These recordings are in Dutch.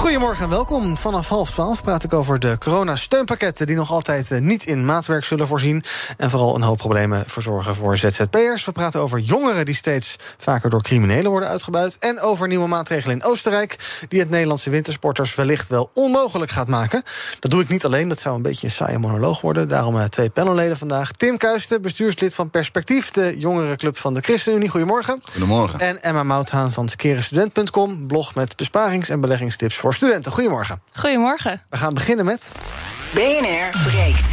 Goedemorgen en welkom. Vanaf half twaalf praat ik over de coronasteunpakketten... die nog altijd eh, niet in maatwerk zullen voorzien... en vooral een hoop problemen verzorgen voor ZZP'ers. We praten over jongeren die steeds vaker door criminelen worden uitgebuit... en over nieuwe maatregelen in Oostenrijk... die het Nederlandse wintersporters wellicht wel onmogelijk gaat maken. Dat doe ik niet alleen, dat zou een beetje een saaie monoloog worden. Daarom eh, twee panelleden vandaag. Tim Kuisten, bestuurslid van Perspectief... de jongerenclub van de ChristenUnie. Goedemorgen. Goedemorgen. En Emma Mouthaan van skerenstudent.com... blog met besparings- en beleggingstips voor studenten. Goedemorgen. Goedemorgen. We gaan beginnen met... BNR breekt.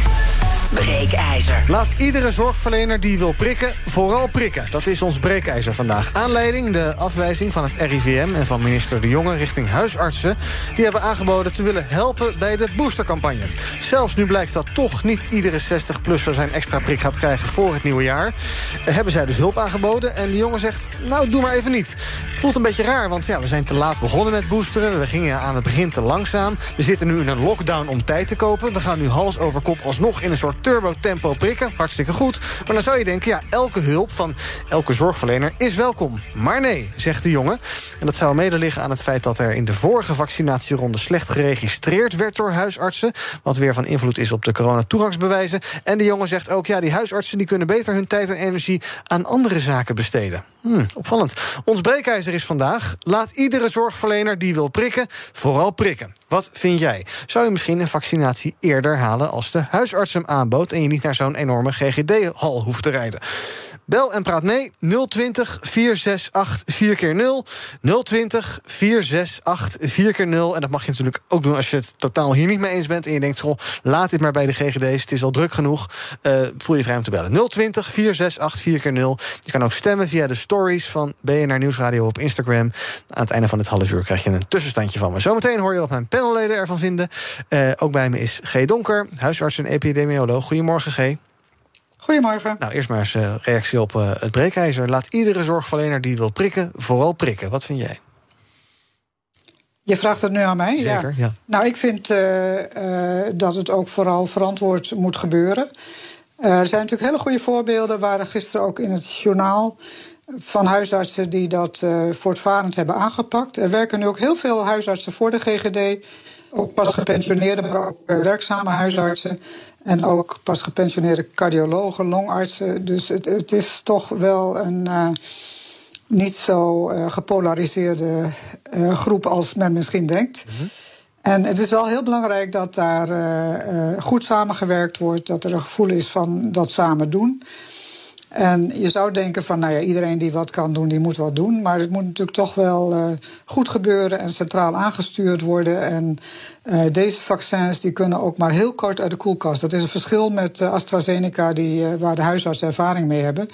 Breekijzer. Laat iedere zorgverlener die wil prikken, vooral prikken. Dat is ons breekijzer vandaag. Aanleiding de afwijzing van het RIVM en van minister De Jonge richting huisartsen. Die hebben aangeboden te willen helpen bij de boostercampagne. Zelfs nu blijkt dat toch niet iedere 60-plusser zijn extra prik gaat krijgen voor het nieuwe jaar. Eh, hebben zij dus hulp aangeboden. En De Jonge zegt, nou doe maar even niet. Voelt een beetje raar, want ja, we zijn te laat begonnen met boosteren. We gingen aan het begin te langzaam. We zitten nu in een lockdown om tijd te kopen. We gaan nu hals over kop alsnog in een soort turbo-tempo prikken. Hartstikke goed. Maar dan zou je denken, ja, elke hulp van elke zorgverlener is welkom. Maar nee, zegt de jongen. En dat zou mede liggen aan het feit dat er in de vorige vaccinatieronde slecht geregistreerd werd door huisartsen. Wat weer van invloed is op de coronatoegangsbewijzen. En de jongen zegt ook, ja, die huisartsen die kunnen beter hun tijd en energie aan andere zaken besteden. Hm, opvallend. Ons breekijzer is vandaag. Laat iedere zorgverlener die wil prikken, vooral prikken. Wat vind jij? Zou je misschien een vaccinatie eerder halen als de huisarts hem aanbood en je niet naar zo'n enorme GGD-hal hoeft te rijden? Bel en praat mee 020 468 4 keer 0 020 468 4 keer 0 En dat mag je natuurlijk ook doen als je het totaal hier niet mee eens bent en je denkt, goh, laat dit maar bij de GGD's, het is al druk genoeg. Uh, voel je vrij om te bellen. 020 468 4 keer 0 Je kan ook stemmen via de stories van BNR Nieuwsradio op Instagram. Aan het einde van het half uur krijg je een tussenstandje van me. Zometeen hoor je wat mijn panelleden ervan vinden. Uh, ook bij me is G. Donker, huisarts en epidemioloog. Goedemorgen, G. Goedemorgen. Nou, eerst maar eens uh, reactie op uh, het breekijzer. Laat iedere zorgverlener die wil prikken, vooral prikken. Wat vind jij? Je vraagt het nu aan mij? Zeker, ja. ja. Nou, ik vind uh, dat het ook vooral verantwoord moet gebeuren. er zijn natuurlijk hele goede voorbeelden. waren gisteren ook in het journaal van huisartsen die dat voortvarend hebben aangepakt. Er werken nu ook heel veel huisartsen voor de GGD. Ook pas gepensioneerde, maar ook werkzame huisartsen. En ook pas gepensioneerde cardiologen, longartsen. Dus het, het is toch wel een uh, niet zo uh, gepolariseerde uh, groep als men misschien denkt. Mm -hmm. En het is wel heel belangrijk dat daar goed samengewerkt wordt, dat er een gevoel is van dat samen doen. En je zou denken van, nou ja, iedereen die wat kan doen, die moet wat doen. Maar het moet natuurlijk toch wel uh, goed gebeuren en centraal aangestuurd worden. En uh, deze vaccins die kunnen ook maar heel kort uit de koelkast. Dat is een verschil met uh, AstraZeneca, die, waar de huisartsen ervaring mee hebben.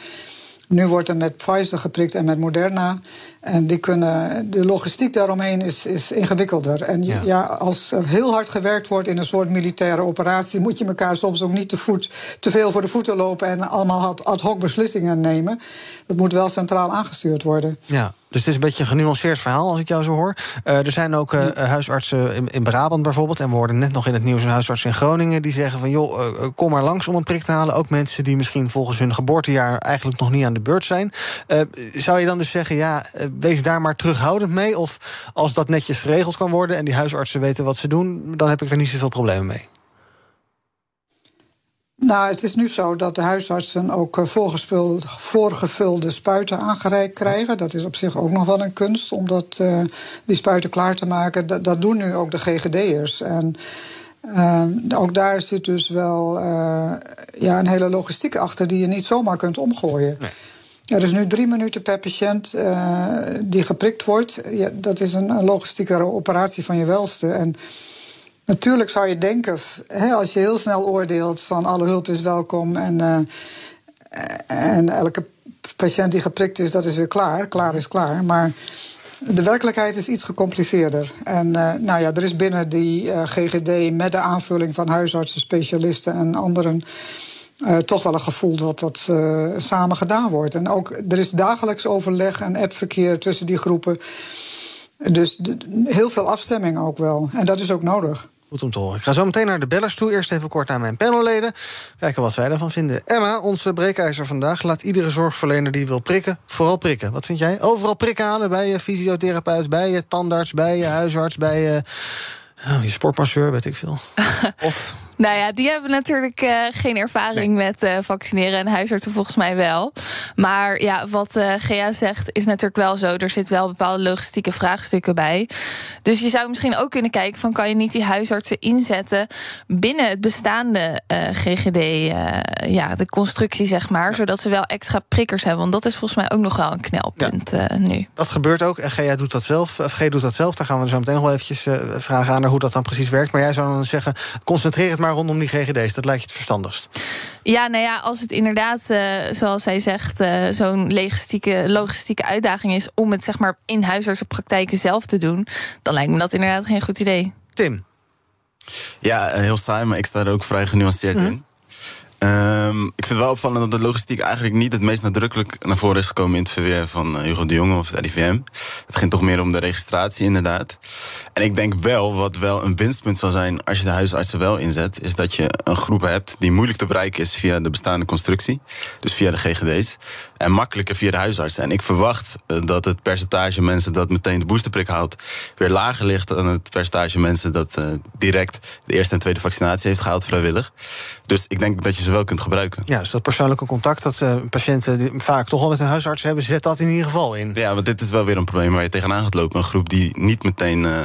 Nu wordt er met Pfizer geprikt en met Moderna. En die kunnen, de logistiek daaromheen is, is ingewikkelder. En ja. ja. als er heel hard gewerkt wordt in een soort militaire operatie, moet je elkaar soms ook niet te, voet, te veel voor de voeten lopen en allemaal ad hoc beslissingen nemen. Dat moet wel centraal aangestuurd worden. Ja. Dus het is een beetje een genuanceerd verhaal, als ik jou zo hoor. Uh, er zijn ook uh, huisartsen in, in, Brabant bijvoorbeeld. En we hoorden net nog in het nieuws een huisarts in Groningen... die zeggen van, joh, uh, kom maar langs om een prik te halen. Ook mensen die misschien volgens hun geboortejaar... eigenlijk nog niet aan de beurt zijn. zou je dan dus zeggen, ja, wees daar maar terughoudend mee? Of als dat netjes geregeld kan worden... en die huisartsen weten wat ze doen... dan heb ik er niet zoveel problemen mee? Nou, het is nu zo dat de huisartsen ook voorgevulde spuiten aangereikt krijgen. Dat is op zich ook nog wel een kunst om dat, uh, die spuiten klaar te maken. Dat, dat doen nu ook de GGD'ers. En uh, ook daar zit dus wel uh, ja, een hele logistiek achter die je niet zomaar kunt omgooien. Nee. Er is nu drie minuten per patiënt die geprikt wordt. Ja, dat is een, een logistieke operatie van je welste. En Natuurlijk zou je denken, hè, als je heel snel oordeelt van alle hulp is welkom en, uh, en elke patiënt die geprikt is, dat is weer klaar. Klaar is klaar. Maar de werkelijkheid is iets gecompliceerder. En nou ja, er is binnen die GGD met de aanvulling van huisartsen, specialisten en anderen. toch wel een gevoel dat dat samen gedaan wordt. En ook er is dagelijks overleg en appverkeer tussen die groepen. Dus heel veel afstemming ook wel. En dat is ook nodig. Goed om te horen. Ik ga zo meteen naar de bellers toe. Eerst even kort naar mijn panelleden. Kijken wat zij ervan vinden. Emma, onze breekijzer vandaag, laat iedere zorgverlener die wil prikken, vooral prikken. Wat vind jij? Overal prikken halen bij je fysiotherapeut, bij je tandarts, bij je huisarts, bij je, oh, je sportmasseur, weet ik veel. of nou ja, die hebben natuurlijk uh, geen ervaring met uh, vaccineren en huisartsen volgens mij wel. Maar ja, wat uh, Gea zegt is natuurlijk wel zo. Er zitten wel bepaalde logistieke vraagstukken bij. Dus je zou misschien ook kunnen kijken van kan je niet die huisartsen inzetten binnen het bestaande GGD, ja, de constructie zeg maar, zodat ze wel extra prikkers hebben. Want dat is volgens mij ook nog wel een knelpunt ja. nu. Dat gebeurt ook. En Gea doet dat zelf. Of G doet dat zelf. Daar gaan we zo meteen nog wel eventjes vragen aan naar hoe dat dan precies werkt. Maar jij zou dan zeggen, concentreer het maar rondom die GGD's. Dat lijkt je het verstandigst. Ja, nou ja, als het inderdaad, uh, zoals zij zegt, uh, zo'n logistieke, logistieke uitdaging is om het zeg maar in huisartsenpraktijken zelf te doen, dan lijkt me dat inderdaad geen goed idee. Tim. Ja, heel saai, maar ik sta er ook vrij genuanceerd mhm. in. Um, ik vind het wel opvallend dat de logistiek eigenlijk niet het meest nadrukkelijk naar voren is gekomen in het verweer van eh, Hugo de Jonge of het RIVM. Het ging toch meer om de registratie, inderdaad. En ik denk wel, wat wel een winstpunt zal zijn als je de huisartsen wel inzet, is dat je een groep hebt die moeilijk te bereiken is via de bestaande constructie, dus via de GGD's, en makkelijker via de huisartsen. En ik verwacht eh, dat het percentage mensen dat meteen de boosterprik haalt, weer lager ligt dan het percentage mensen dat uh, direct de eerste en tweede vaccinatie heeft gehaald vrijwillig. Dus ik denk dat je ze wel kunt gebruiken. Ja, dus dat persoonlijke contact dat uh, patiënten die vaak toch al met een huisarts hebben, zet dat in ieder geval in. Ja, want dit is wel weer een probleem waar je tegenaan gaat lopen. Een groep die niet meteen uh,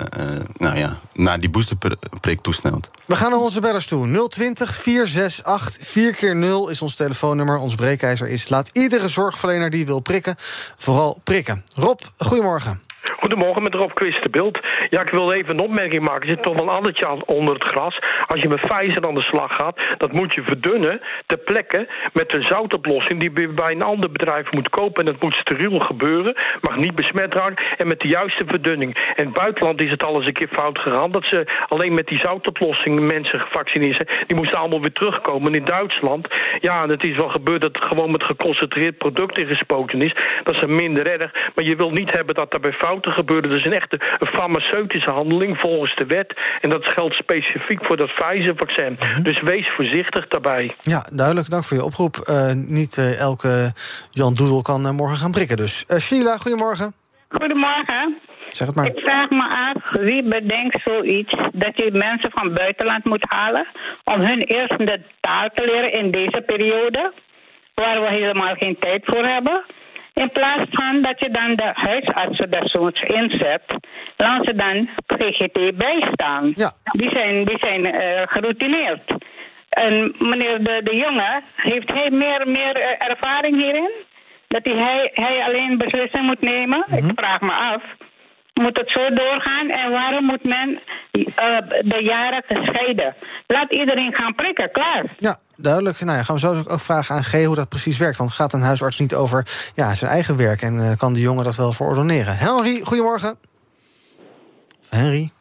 nou ja, naar die boosterprik toesnelt. We gaan naar onze bellers toe. 020 468 4 keer 0 is ons telefoonnummer. Ons breekijzer is laat iedere zorgverlener die wil prikken, vooral prikken. Rob, goedemorgen. Goedemorgen, met Rob Quistenbeeld. Ja, ik wil even een opmerking maken. Er zit toch wel een andertje onder het gras. Als je met Pfizer aan de slag gaat, dat moet je verdunnen ter plekke met een zoutoplossing die bij een ander bedrijf moet kopen. En dat moet steriel gebeuren, mag niet besmet raken en met de juiste verdunning. In het buitenland is het al eens een keer fout gegaan dat ze alleen met die zoutoplossing mensen gevaccineerd zijn. Die moesten allemaal weer terugkomen. In Duitsland, ja, het is wel gebeurd dat gewoon met geconcentreerd product ingespoten is. Dat is minder erg. Maar je wil niet hebben dat er bij fouten gebeurde. Dus een echte farmaceutische handeling volgens de wet. En dat geldt specifiek voor dat Pfizer-vaccin. Mhm. Dus wees voorzichtig daarbij. Ja, duidelijk. Dank voor je oproep. Uh, niet uh, elke Jan Doedel kan uh, morgen gaan prikken. Dus Sheila, goedemorgen. Goedemorgen. Zeg het maar. Ik vraag me af, wie bedenkt zoiets dat je mensen van buitenland moet halen om hun eerst de taal te leren in deze periode, waar we helemaal geen tijd voor hebben? In plaats van dat je dan de huisartsen daar soms inzet, laat ze dan GGT bijstaan. Ja. Die zijn, die zijn uh, geroutineerd. En meneer De, de Jonge, heeft hij meer, meer uh, ervaring hierin? Dat hij, hij alleen beslissing moet nemen? Ik mhm. vraag me af. Moet het zo doorgaan en waarom moet men uh, de jaren gescheiden? Laat iedereen gaan prikken, klaar. Ja, duidelijk. Nou ja, gaan we zo ook vragen aan G hoe dat precies werkt. Dan gaat een huisarts niet over ja, zijn eigen werk en uh, kan de jongen dat wel verordoneren. Henry, goedemorgen. Henry.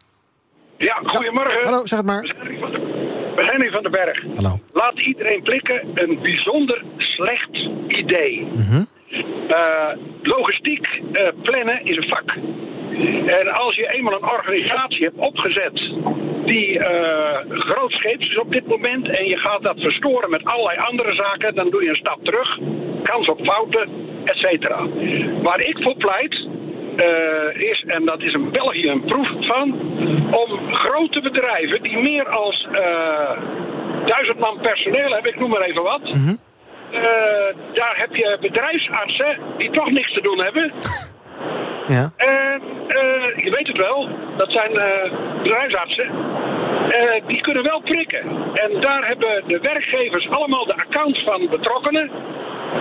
Ja, goedemorgen. hallo, zeg het maar. Henry van den Berg. Hallo. Laat iedereen prikken. Een bijzonder slecht idee. Mm uh, logistiek uh, plannen is een vak. En als je eenmaal een organisatie hebt opgezet die uh, grootscheeps is op dit moment en je gaat dat verstoren met allerlei andere zaken, dan doe je een stap terug, kans op fouten, et cetera. Waar ik voor pleit, uh, is, en dat is in België een proef van, om grote bedrijven die meer als uh, duizend man personeel hebben, ik noem maar even wat. Mm -hmm. daar heb je bedrijfsartsen die toch niks te doen hebben. Ja. En je weet het wel, dat zijn uh, bedrijfsartsen. Uh, die kunnen wel prikken. En daar hebben de werkgevers allemaal de accounts van betrokkenen.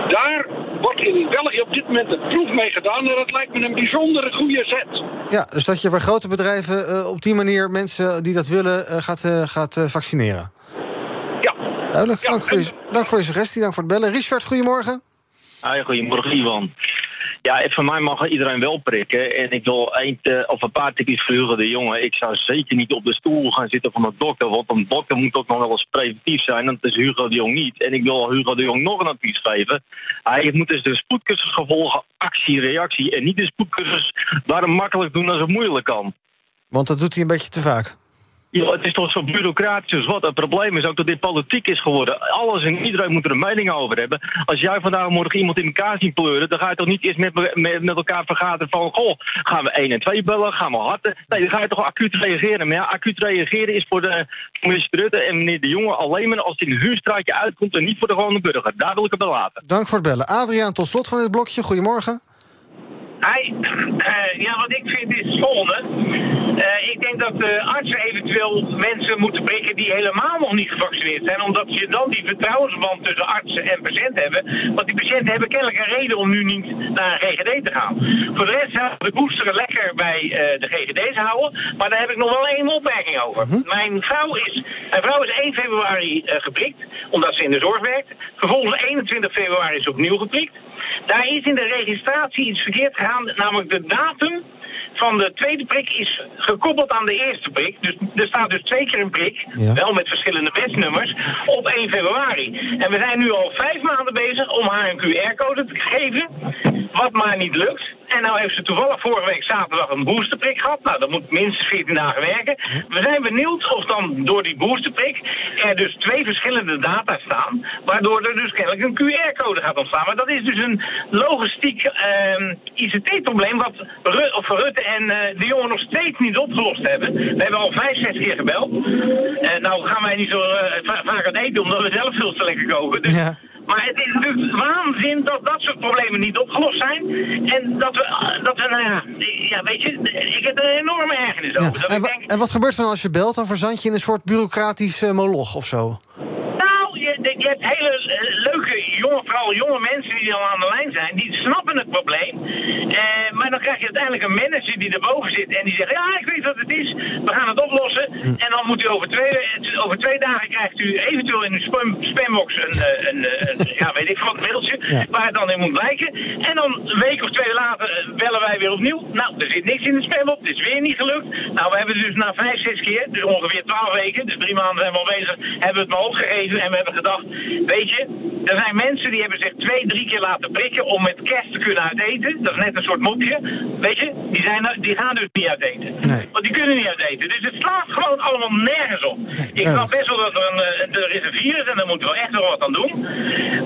Daar wordt in België op dit moment een proef mee gedaan. En dat lijkt me een bijzondere goede zet. Ja, dus dat je bij grote bedrijven op die manier mensen die dat willen gaat, gaat vaccineren. Ja. Duidelijk. dank, voor je, dank voor je suggestie, dank voor het bellen. Richard, goedemorgen. Hi, goedemorgen Ivan. Ja, voor mij mag iedereen wel prikken. En ik wil een, uh, of een paar tikjes voor de jongen. Ik zou zeker niet op de stoel gaan zitten van de dokter. Want een dokter moet ook nog wel eens preventief zijn. Dat is Hugo de Jong niet. En ik wil Hugo de Jong nog een advies geven. Hij moet dus de spoedcursus gevolgen actie, reactie. En niet de spoedcursus waarom makkelijk doen als het moeilijk kan. Want dat doet hij een beetje te vaak. Ja, het is toch zo bureaucratisch wat. Het probleem is ook dat dit politiek is geworden. Alles en iedereen moet er een mening over hebben. Als jij vandaag morgen iemand in elkaar ziet pleuren... dan ga je toch niet eerst met, met, elkaar vergaderen van... goh, gaan we 1 en 2 bellen, gaan we harten? Nee, dan ga je toch acuut reageren. Maar ja, acuut reageren is voor de minister Rutte en meneer De Jonge... alleen maar als hij een huurstraatje uitkomt en niet voor de gewone burger. Daar wil ik het bij laten. Dank voor het bellen. Adriaan, tot slot van dit blokje. Goedemorgen. Hi. Uh, ja, wat ik vind is het volgende. Uh, ik denk dat de artsen eventueel mensen moeten prikken die helemaal nog niet gevaccineerd zijn. Omdat je dan die vertrouwensband tussen artsen en patiënten hebben. Want die patiënten hebben kennelijk een reden om nu niet naar een GGD te gaan. Voor de rest zou de boosteren lekker bij uh, de GGD's houden. Maar daar heb ik nog wel één opmerking over. -hmm. Mijn, vrouw is, mijn vrouw is 1 februari geprikt, omdat ze in de zorg werkt. Vervolgens 21 februari is ze opnieuw geprikt. Daar is in de registratie iets verkeerd gegaan, namelijk de datum van de tweede prik is gekoppeld aan de eerste prik. Dus er staat dus twee keer een prik, ja. wel met verschillende bestnummers, op 1 februari. En we zijn nu al vijf maanden bezig om haar een QR-code te geven, wat maar niet lukt. En nou heeft ze toevallig vorige week zaterdag een boosterprik gehad. Nou, dat moet minstens 14 dagen werken. We zijn benieuwd of dan door die boosterprik er dus twee verschillende data staan. Waardoor er dus kennelijk een QR-code gaat ontstaan. Maar dat is dus een logistiek uh, ICT-probleem wat Ru of Rutte en uh, de jongen nog steeds niet opgelost hebben. We hebben al vijf, zes keer gebeld. Uh, nou gaan wij niet zo uh, vaak aan eten omdat we zelf veel te lekker koken. Dus ja. Maar het is natuurlijk waanzin dat dat soort problemen niet opgelost zijn. En dat we, dat we nou ja, ja, weet je, ik heb er een enorme ergernis over. En, denk... en, wat gebeurt er dan als je belt? Dan verzand je in een soort bureaucratisch uh, moloch of zo? Nou, je, je hebt hele leuke, jonge, vooral jonge mensen die al aan de lijn zijn, die snappen het probleem. Uh, maar dan krijg je uiteindelijk een manager die erboven zit en die zegt, ja, ik weet wat het is, we gaan het oplossen. En dan moet u over twee, over twee dagen krijgt u eventueel in uw spam, spambox een, een, een, ja, weet ik wat, mailtje, ja. waar het dan in moet blijken. En dan een week of twee later bellen wij weer opnieuw. Nou, er zit niks in de spambox, het is weer niet gelukt. Nou, we hebben dus na vijf, zes keer, dus ongeveer twaalf weken, dus drie maanden zijn we al bezig, hebben we het maar opgegeven en we hebben gedacht, weet je, er zijn mensen die hebben zich twee, drie keer laten prikken om met kerst te kunnen uiteten. Dat is net een soort mopje. Weet je, die, zijn, die gaan dus niet uiteten. Nee. Want die kunnen niet uiteten. Dus het slaat gewoon allemaal nergens op. Nee, ik snap best wel dat er, een, er is een virus en daar moeten we echt wel wat aan doen.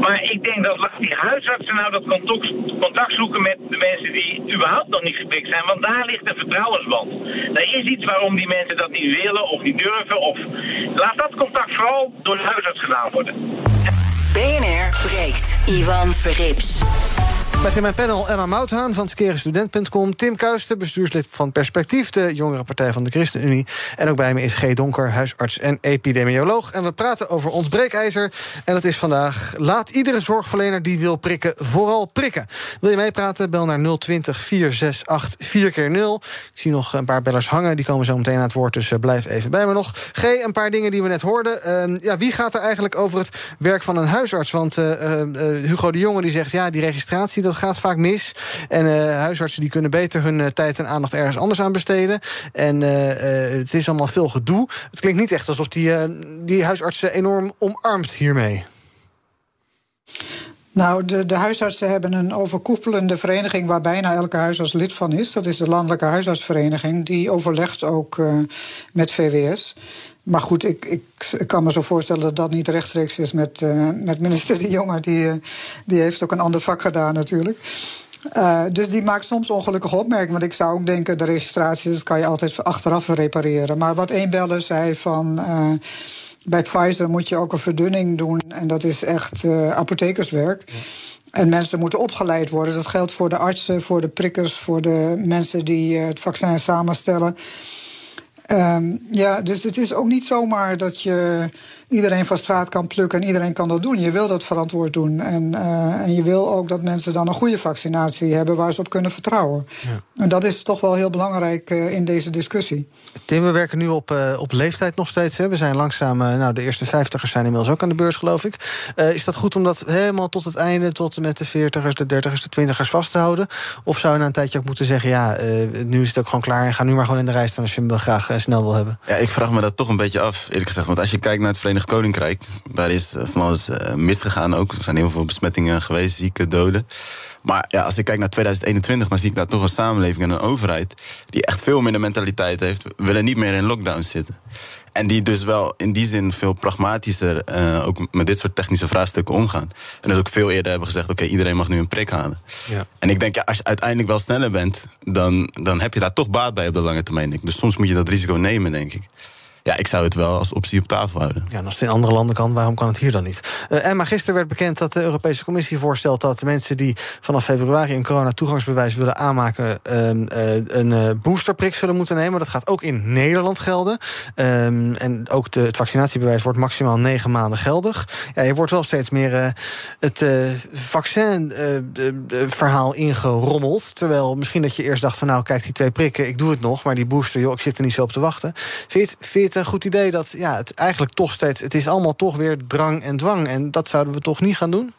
Maar ik denk dat die huisartsen nou dat contact, contact zoeken met de mensen die überhaupt nog niet geprikt zijn. Want daar ligt een vertrouwensband. Er is iets waarom die mensen dat niet willen of niet durven. Of laat dat contact vooral door de huisarts gedaan worden. BNR breekt. Ivan Verrips. Met in mijn panel Emma Mouthaan van skerestudent.com... Tim Kuisten, bestuurslid van Perspectief... de jongere partij van de ChristenUnie. En ook bij me is G. Donker, huisarts en epidemioloog. En we praten over ons breekijzer. En dat is vandaag... laat iedere zorgverlener die wil prikken vooral prikken. Wil je meepraten? Bel naar 020 468 4 0 Ik zie nog een paar bellers hangen. Die komen zo meteen aan het woord, dus blijf even bij me nog. G, een paar dingen die we net hoorden. Uh, ja, wie gaat er eigenlijk over het werk van een huisarts? Want uh, uh, Hugo de Jonge die zegt... ja, die registratie... Dat gaat vaak mis. En uh, huisartsen die kunnen beter hun uh, tijd en aandacht ergens anders aan besteden. En uh, het is allemaal veel gedoe. Het klinkt niet echt alsof die, die huisartsen enorm omarmt hiermee. Nou, de, de huisartsen hebben een overkoepelende vereniging waar bijna elke huisarts lid van is. Dat is de Landelijke Huisartsvereniging. Die overlegt ook uh, met VWS. Maar goed, ik, ik, kan me zo voorstellen dat dat niet rechtstreeks is met, uh, met minister De Jonge. Die, uh, die heeft ook een ander vak gedaan natuurlijk. Dus die maakt soms ongelukkige opmerkingen. Want ik zou ook denken, de registratie dat kan je altijd achteraf repareren. Maar wat één beller zei van... bij Pfizer moet je ook een verdunning doen. En dat is echt apothekerswerk. Ja. En mensen moeten opgeleid worden. Dat geldt voor de artsen, voor de prikkers... voor de mensen die het vaccin samenstellen... Ehm, ja, dus het is ook niet zomaar dat je iedereen van straat kan plukken en iedereen kan dat doen. Je wil dat verantwoord doen. En, eh, en je wil ook dat mensen dan een goede vaccinatie hebben waar ze op kunnen vertrouwen. Ja. En dat is toch wel heel belangrijk uh, in deze discussie. Tim, we werken nu op, uh, op leeftijd nog steeds. Hè. We zijn langzaam, nou, de eerste vijftigers zijn inmiddels ook aan de beurs, geloof ik. is dat goed om dat helemaal tot het einde, tot en met de veertigers, de dertigers, de twintigers vast te houden? Of zou je na een tijdje ook moeten zeggen, ja, nu is het ook gewoon klaar en ga nu maar gewoon in de rij staan als je hem wel graag snel wil hebben? Ja, ik vraag me dat toch een beetje af, eerlijk gezegd. Want als je kijkt naar het Verenigd Koninkrijk, daar is van alles misgegaan ook. Er zijn heel veel besmettingen geweest, zieken, doden. Maar ja, als ik kijk naar 2021, dan zie ik daar toch een samenleving en een overheid die echt veel minder mentaliteit heeft. We willen niet meer in lockdown zitten. En die dus wel in die zin veel pragmatischer uh, ook met dit soort technische vraagstukken omgaan. En dus ook veel eerder hebben gezegd: oké, iedereen mag nu een prik halen. Ja. En ik denk, ja, als je uiteindelijk wel sneller bent, dan, dan heb je daar toch baat bij op de lange termijn. Dus soms moet je dat risico nemen, denk ik. Ja, ik zou het wel als optie op tafel houden. Ja, en als het in andere landen kan, waarom kan het hier dan niet? Uh, Emma, gisteren werd bekend dat de Europese Commissie voorstelt... dat mensen die vanaf februari een corona-toegangsbewijs willen aanmaken... Uh, een uh, boosterprik zullen moeten nemen. Dat gaat ook in Nederland gelden. Um, en ook de, het vaccinatiebewijs wordt maximaal negen maanden geldig. Ja, je wordt wel steeds meer het vaccin-verhaal ingerommeld. Terwijl misschien dat je eerst dacht van... nou, kijk, die twee prikken, ik doe het nog... maar die booster, joh, ik zit er niet zo op te wachten. Het een goed idee dat ja, het eigenlijk toch steeds... het is allemaal toch weer drang en dwang. En dat zouden we toch niet gaan doen?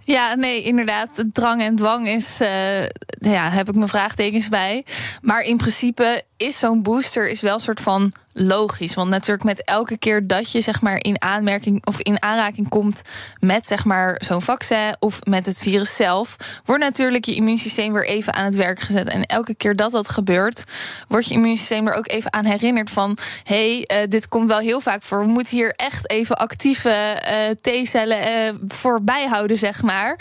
Ja, nee, inderdaad. Drang en dwang is. Uh, ja, heb ik mijn vraagtekens bij. Maar in principe is zo'n booster is wel een soort van logisch. Want natuurlijk met elke keer dat je zeg maar in aanmerking of in aanraking komt met zeg maar zo'n vaccin of met het virus zelf, wordt natuurlijk je immuunsysteem weer even aan het werk gezet. En elke keer dat dat gebeurt, wordt je immuunsysteem er ook even aan herinnerd van hé, hey, uh, dit komt wel heel vaak voor. We moeten hier echt even actieve uh, T-cellen uh, voor bijhouden, zeg maar.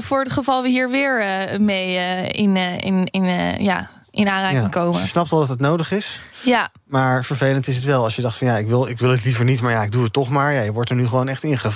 voor het geval we hier weer mee in, in, in ja, in aanraking ja, komen. Je snapt wel dat het nodig is. Ja. Maar vervelend is het wel als je dacht van ja, ik wil, ik wil het liever niet, maar ja, ik doe het toch maar. Ja, je wordt er nu gewoon echt inge.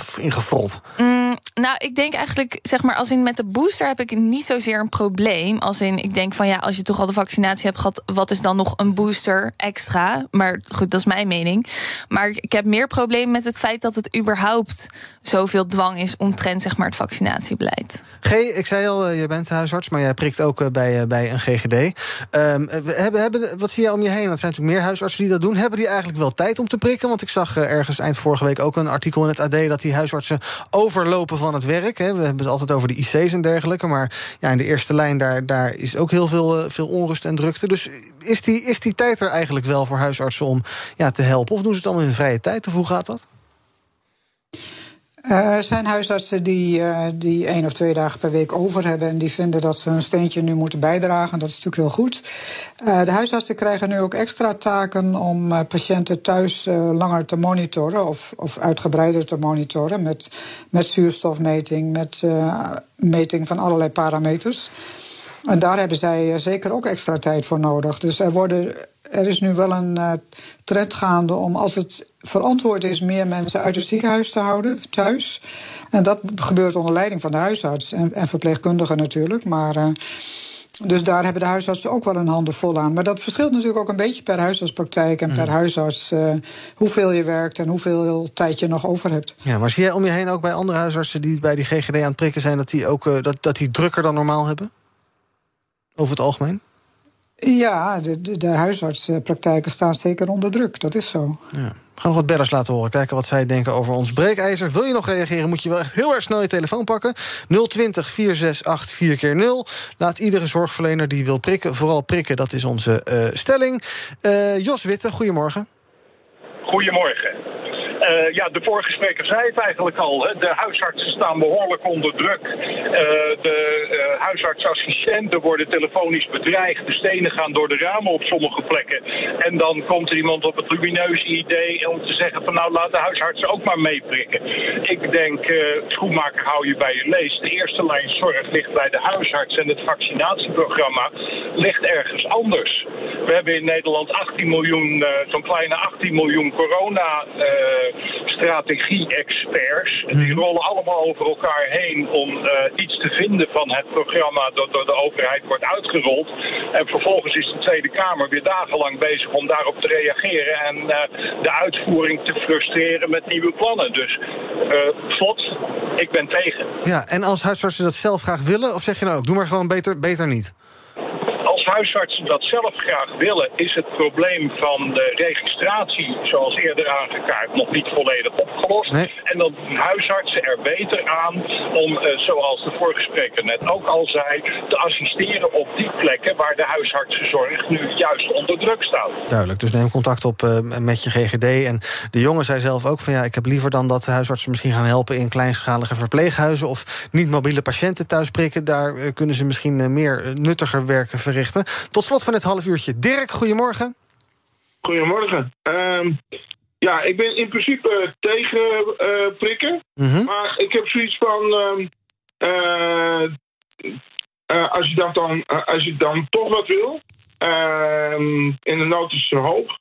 Mm, nou, ik denk eigenlijk, zeg maar, als in met de booster heb ik niet zozeer een probleem. Als in, ik denk van ja, als je toch al de vaccinatie hebt gehad, wat is dan nog een booster extra? Maar goed, dat is mijn mening. Maar ik heb meer probleem met het feit dat het überhaupt zoveel dwang is omtrent zeg maar, het vaccinatiebeleid. G, ik zei al, eh, je bent huisarts, maar jij prikt ook eh, bij, eh, bij een GGD. Um, hebben, hebben, wat zie je om je heen? Dat zijn natuurlijk meer huisartsen die dat doen. Hebben die eigenlijk wel tijd om te prikken? Want ik zag ergens eind vorige week ook een artikel in het AD dat die huisartsen overlopen van het werk. Hè. We hebben het altijd over de IC's en dergelijke. Maar ja, in de eerste lijn daar, daar is ook heel veel, veel onrust en drukte. Dus is die, is die tijd er eigenlijk wel voor huisartsen om ja, te helpen? Of doen ze het allemaal in vrije tijd? Of hoe gaat dat? Uh, er zijn huisartsen die, uh, die één of twee dagen per week over hebben en die vinden dat ze een steentje nu moeten bijdragen. Dat is natuurlijk heel goed. Uh, de huisartsen krijgen nu ook extra taken om patiënten thuis langer te monitoren of, of uitgebreider te monitoren met, met zuurstofmeting, met meting van allerlei parameters. En daar hebben zij zeker ook extra tijd voor nodig. Dus er worden er is nu wel een trend gaande om, als het verantwoord is, meer mensen uit het ziekenhuis te houden, thuis. En dat gebeurt onder leiding van de huisarts en, en verpleegkundigen natuurlijk. Maar. Uh, dus daar hebben de huisartsen ook wel een handen vol aan. Maar dat verschilt natuurlijk ook een beetje per huisartspraktijk en per mm. huisarts. Uh, hoeveel je werkt en hoeveel tijd je nog over hebt. Ja, maar zie jij om je heen ook bij andere huisartsen die bij die GGD aan het prikken zijn, dat die ook uh, dat, dat die drukker dan normaal hebben? Over het algemeen? Ja, de, de, de, huisartspraktijken staan zeker onder druk. Dat is zo. Ja. Gaan we wat bedders laten horen. Kijken wat zij denken over ons breekijzer. Wil je nog reageren, moet je wel echt heel erg snel je telefoon pakken. 020 468 4 keer 0 Laat iedere zorgverlener die wil prikken, vooral prikken. Dat is onze uh, stelling. Uh, Jos Witte, goedemorgen. Goedemorgen. Uh, ja, de vorige spreker zei het eigenlijk al. Hè. De huisartsen staan behoorlijk onder druk. Uh, de uh, huisartsassistenten worden telefonisch bedreigd. De stenen gaan door de ramen op sommige plekken. En dan komt er iemand op het lumineuze idee om te zeggen van nou laat de huisartsen ook maar meeprikken. Ik denk, schoenmaker hou je bij je lees. De eerste lijn zorg ligt bij de huisarts en het vaccinatieprogramma ligt ergens anders. We hebben in Nederland 18 miljoen, zo'n kleine 18 miljoen corona strategie-experts. Die rollen allemaal over elkaar heen om eh, iets te vinden van het programma dat door de overheid wordt uitgerold. En vervolgens is de Tweede Kamer weer dagenlang bezig om daarop te reageren en eh, de uitvoering te frustreren met nieuwe plannen. Dus uh, slot, ik ben tegen. Ja, en als huisartsen dat zelf graag willen, of zeg je nou ook, doe maar gewoon beter, beter niet? Huisartsen dat zelf graag willen, is het probleem van de registratie, zoals eerder aangekaart, nog niet volledig opgelost. En dan doen huisartsen er beter aan om, eh, zoals de vorige spreker net ook al zei, te assisteren op die plekken waar de huisartsenzorg nu juist onder druk staat. Duidelijk, dus neem contact op uh, met je GGD. En de jongen zei zelf ook van ja, ik heb liever dan dat de huisartsen misschien gaan helpen in kleinschalige verpleeghuizen of niet mobiele patiënten thuis prikken. Daar uh, kunnen ze misschien meer nuttiger werk verrichten. Tot slot van dit half uurtje. Dirk, goedemorgen. Goedemorgen. Uh, ja, ik ben in principe tegen uh, prikken. Mhm. Maar ik heb zoiets van. Uh, als, je dat dan, als je dan toch wat wil. Ehm, en de nood is hoog.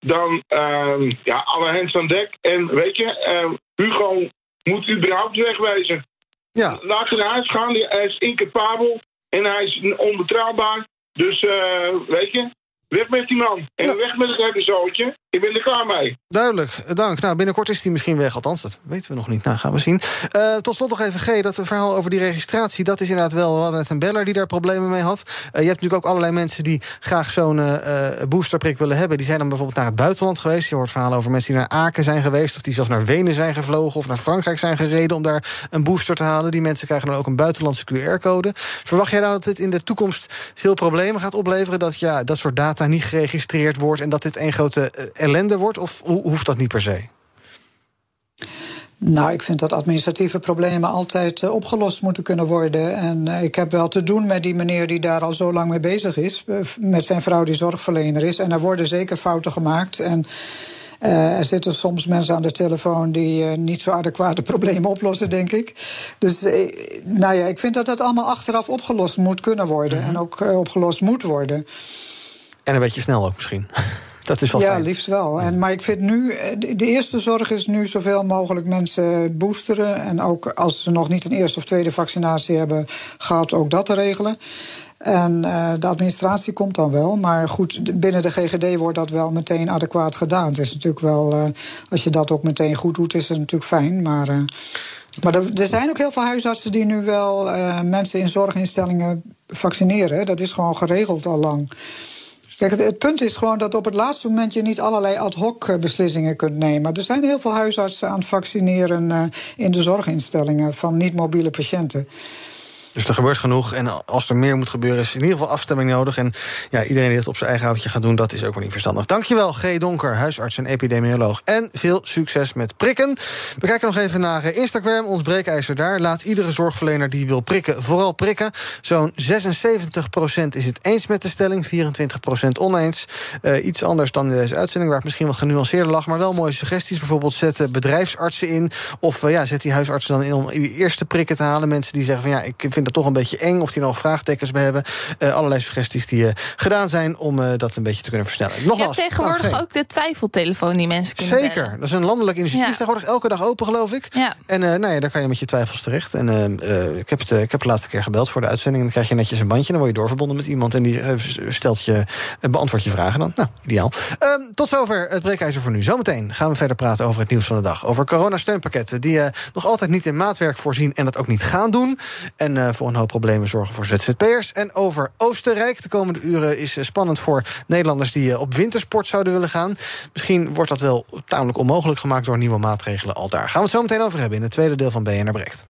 Dan ehm, ja, alle hens aan dek. En weet je, Hugo moet überhaupt wegwezen. Ja. Laat hij naar huis gaan. Hij is incapabel. En hij is onbetrouwbaar. Dus uh, weet je, weg met die man. En ja. weg met het hele zootje. Ik ben er klaar mee. Duidelijk, dank. Nou, binnenkort is hij misschien weg. Althans, dat weten we nog niet. Nou, gaan we zien. Uh, tot slot nog even, G, dat verhaal over die registratie... dat is inderdaad wel... We hadden net een beller die daar problemen mee had. Uh, je hebt natuurlijk ook allerlei mensen die graag zo'n uh, boosterprik willen hebben. Die zijn dan bijvoorbeeld naar het buitenland geweest. Je hoort verhalen over mensen die naar Aken zijn geweest... of die zelfs naar Wenen zijn gevlogen... of naar Frankrijk zijn gereden om daar een booster te halen. Die mensen krijgen dan ook een buitenlandse QR-code. Verwacht jij nou dat dit in de toekomst veel problemen gaat opleveren... dat ja, dat soort data niet geregistreerd wordt... en dat dit één grote ellende wordt? Of hoeft dat niet per se? Nou, ik vind dat administratieve problemen altijd uh, opgelost moeten kunnen worden. En uh, ik heb wel te doen met die meneer die daar al zo lang mee bezig is. Uh, met zijn vrouw die zorgverlener is. En er worden zeker fouten gemaakt. En er zitten soms mensen aan de telefoon die niet zo adequate problemen oplossen, denk ik. Dus nou ja, ik vind dat dat allemaal achteraf opgelost moet kunnen worden. Mm -hmm. En ook opgelost moet worden. En een beetje snel ook misschien. Dat is wel ja, fijn. liefst wel. En, maar ik vind nu, de eerste zorg is nu zoveel mogelijk mensen boosteren. En ook als ze nog niet een eerste of tweede vaccinatie hebben gehad, ook dat te regelen. En uh, de administratie komt dan wel. Maar goed, binnen de GGD wordt dat wel meteen adequaat gedaan. Het is natuurlijk wel, uh, als je dat ook meteen goed doet, is het natuurlijk fijn. Maar, uh, maar er, er, zijn ook heel veel huisartsen die nu wel mensen in zorginstellingen vaccineren. Dat is gewoon geregeld al lang. Kijk, het, punt is gewoon dat op het laatste moment je niet allerlei ad hoc beslissingen kunt nemen. Er zijn heel veel huisartsen aan het vaccineren uh, in de zorginstellingen van niet-mobiele patiënten. Dus er gebeurt genoeg. En als er meer moet gebeuren, is in ieder geval afstemming nodig. En ja, iedereen die het op zijn eigen houtje gaat doen, dat is ook wel niet verstandig. Dankjewel, G. Donker, huisarts en epidemioloog. En veel succes met prikken. We kijken nog even naar Instagram, ons breekijzer daar. Laat iedere zorgverlener die wil prikken vooral prikken. Zo'n 76% is het eens met de stelling, 24% oneens. Uh, iets anders dan in deze uitzending, waar het misschien wel genuanceerder lag. Maar wel mooie suggesties. Bijvoorbeeld zet bedrijfsartsen in. Of uh, ja, zet die huisartsen dan in om die eerste prikken te halen. Mensen die zeggen van ja, ik vind dat toch een beetje eng. Of die nog vraagtekens bij hebben. Uh, allerlei suggesties die uh, gedaan zijn om uh, dat een beetje te kunnen versnellen. Nogmaals. Ja, tegenwoordig ook de twijfeltelefoon die mensen kunnen Zeker. bellen. Dat is een landelijk initiatief. Ja. Tegenwoordig elke dag open, geloof ik. Ja. En nou ja, daar kan je met je twijfels terecht. En ik, heb het, ik heb de laatste keer gebeld voor de uitzending. En dan krijg je netjes een bandje. Dan word je doorverbonden met iemand. En die stelt je, beantwoordt je vragen dan. Nou, ideaal. Ehm, tot zover het breekijzer voor nu. Zometeen gaan we verder praten over het nieuws van de dag. Over coronasteunpakketten die nog altijd niet in maatwerk voorzien. En dat ook niet gaan doen. En voor een hoop problemen zorgen voor ZZP'ers. En over Oostenrijk. De komende uren is spannend voor Nederlanders die op wintersport zouden willen gaan. Misschien wordt dat wel tamelijk onmogelijk gemaakt door nieuwe maatregelen al daar. Gaan we het zo meteen over hebben in het tweede deel van BNR Breekt.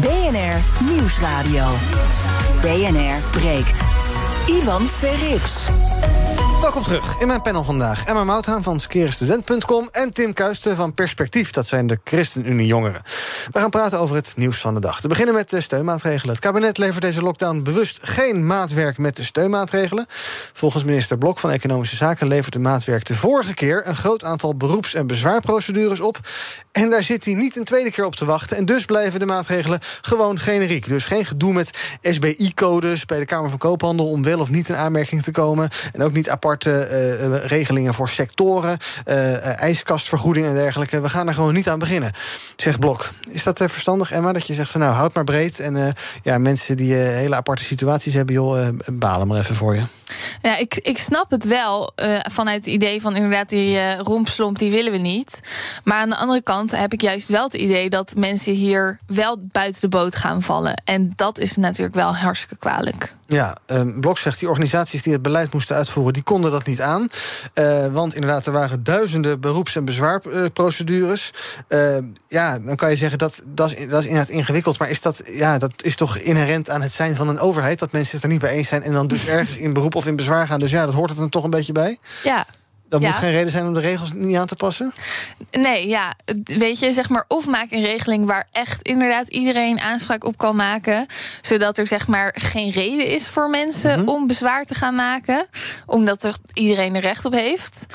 BNR Nieuwsradio. BNR breekt. Ivan Verrips. Welkom terug in mijn panel vandaag. Emma Mouthaan van skerestudent.com en Tim Kuisten van Perspectief. Dat zijn de ChristenUnie Jongeren. We gaan praten over het nieuws van de dag. Te beginnen met de steunmaatregelen. Het kabinet levert deze lockdown bewust geen maatwerk met de steunmaatregelen. Volgens minister Blok van Economische Zaken levert de maatwerk de vorige keer een groot aantal beroeps- en bezwaarprocedures op. En daar zit hij niet een tweede keer op te wachten. En dus blijven de maatregelen gewoon generiek. Dus geen gedoe met SBI-codes bij de Kamer van Koophandel om wel of niet in aanmerking te komen. En ook niet aparte uh, regelingen voor sectoren, uh, ijskastvergoeding en dergelijke. We gaan er gewoon niet aan beginnen. Zegt Blok. Is dat verstandig, Emma? Dat je zegt van nou, houd maar breed. En ja, mensen die hele aparte situaties hebben, joh, balen maar even voor je. Ja, ik, ik snap het wel vanuit het idee van inderdaad die rompslomp, die willen we niet. Maar aan de andere kant heb ik juist wel het idee dat mensen hier wel buiten de boot gaan vallen. En dat is natuurlijk wel hartstikke kwalijk. Ja, um, Blok zegt die organisaties die het beleid moesten uitvoeren, die konden dat niet aan. Uh, want inderdaad, er waren duizenden beroeps- en bezwaarprocedures. Uh, ja, dan kan je zeggen dat, dat, is, dat is inderdaad ingewikkeld. Maar is dat, ja, dat is toch inherent aan het zijn van een overheid? Dat mensen het er niet bij eens zijn en dan dus ergens in beroep of in bezwaar gaan. Dus ja, dat hoort er dan toch een beetje bij. Ja, dat Ja. moet geen reden zijn om de regels niet aan te passen? Nee, ja, weet je, zeg maar, of maak een regeling waar echt inderdaad iedereen aanspraak op kan maken, zodat er zeg maar geen reden is voor mensen om bezwaar te gaan maken, omdat er iedereen er recht op heeft.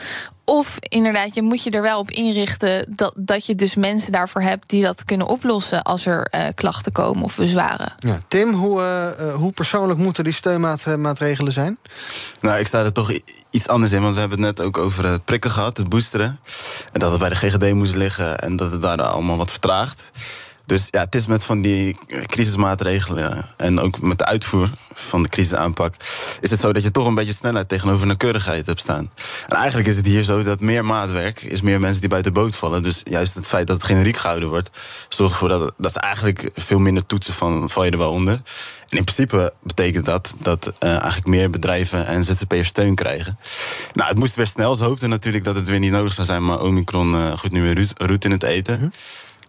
Of inderdaad, je moet je er wel op inrichten dat, dat je dus mensen daarvoor hebt die dat kunnen oplossen als er eh, klachten komen of bezwaren. Ja. Tim, hoe, eh, eh, hoe persoonlijk moeten die steunmaatregelen zijn? Nou, ik sta er toch iets anders in. Want we hebben het net ook over het prikken gehad, het boosteren. En dat het bij de GGD moest liggen en dat het daar allemaal wat vertraagt. Dus ja, het is met van die crisismaatregelen en ook met de uitvoer van de crisisaanpak... is het zo dat je toch een beetje snelheid tegenover nauwkeurigheid hebt staan. En eigenlijk is het hier zo dat meer maatwerk is meer mensen die buiten de boot vallen. Dus juist het feit dat het generiek gehouden wordt... zorgt ervoor dat, dat ze eigenlijk veel minder toetsen van val je er wel onder. En in principe betekent dat dat eh, eigenlijk meer bedrijven en ZZP'ers steun krijgen. Nou, het moest weer snel. Ze hoopten natuurlijk dat het weer niet nodig zou zijn... maar Omicron eh gooit nu weer roet, in het eten.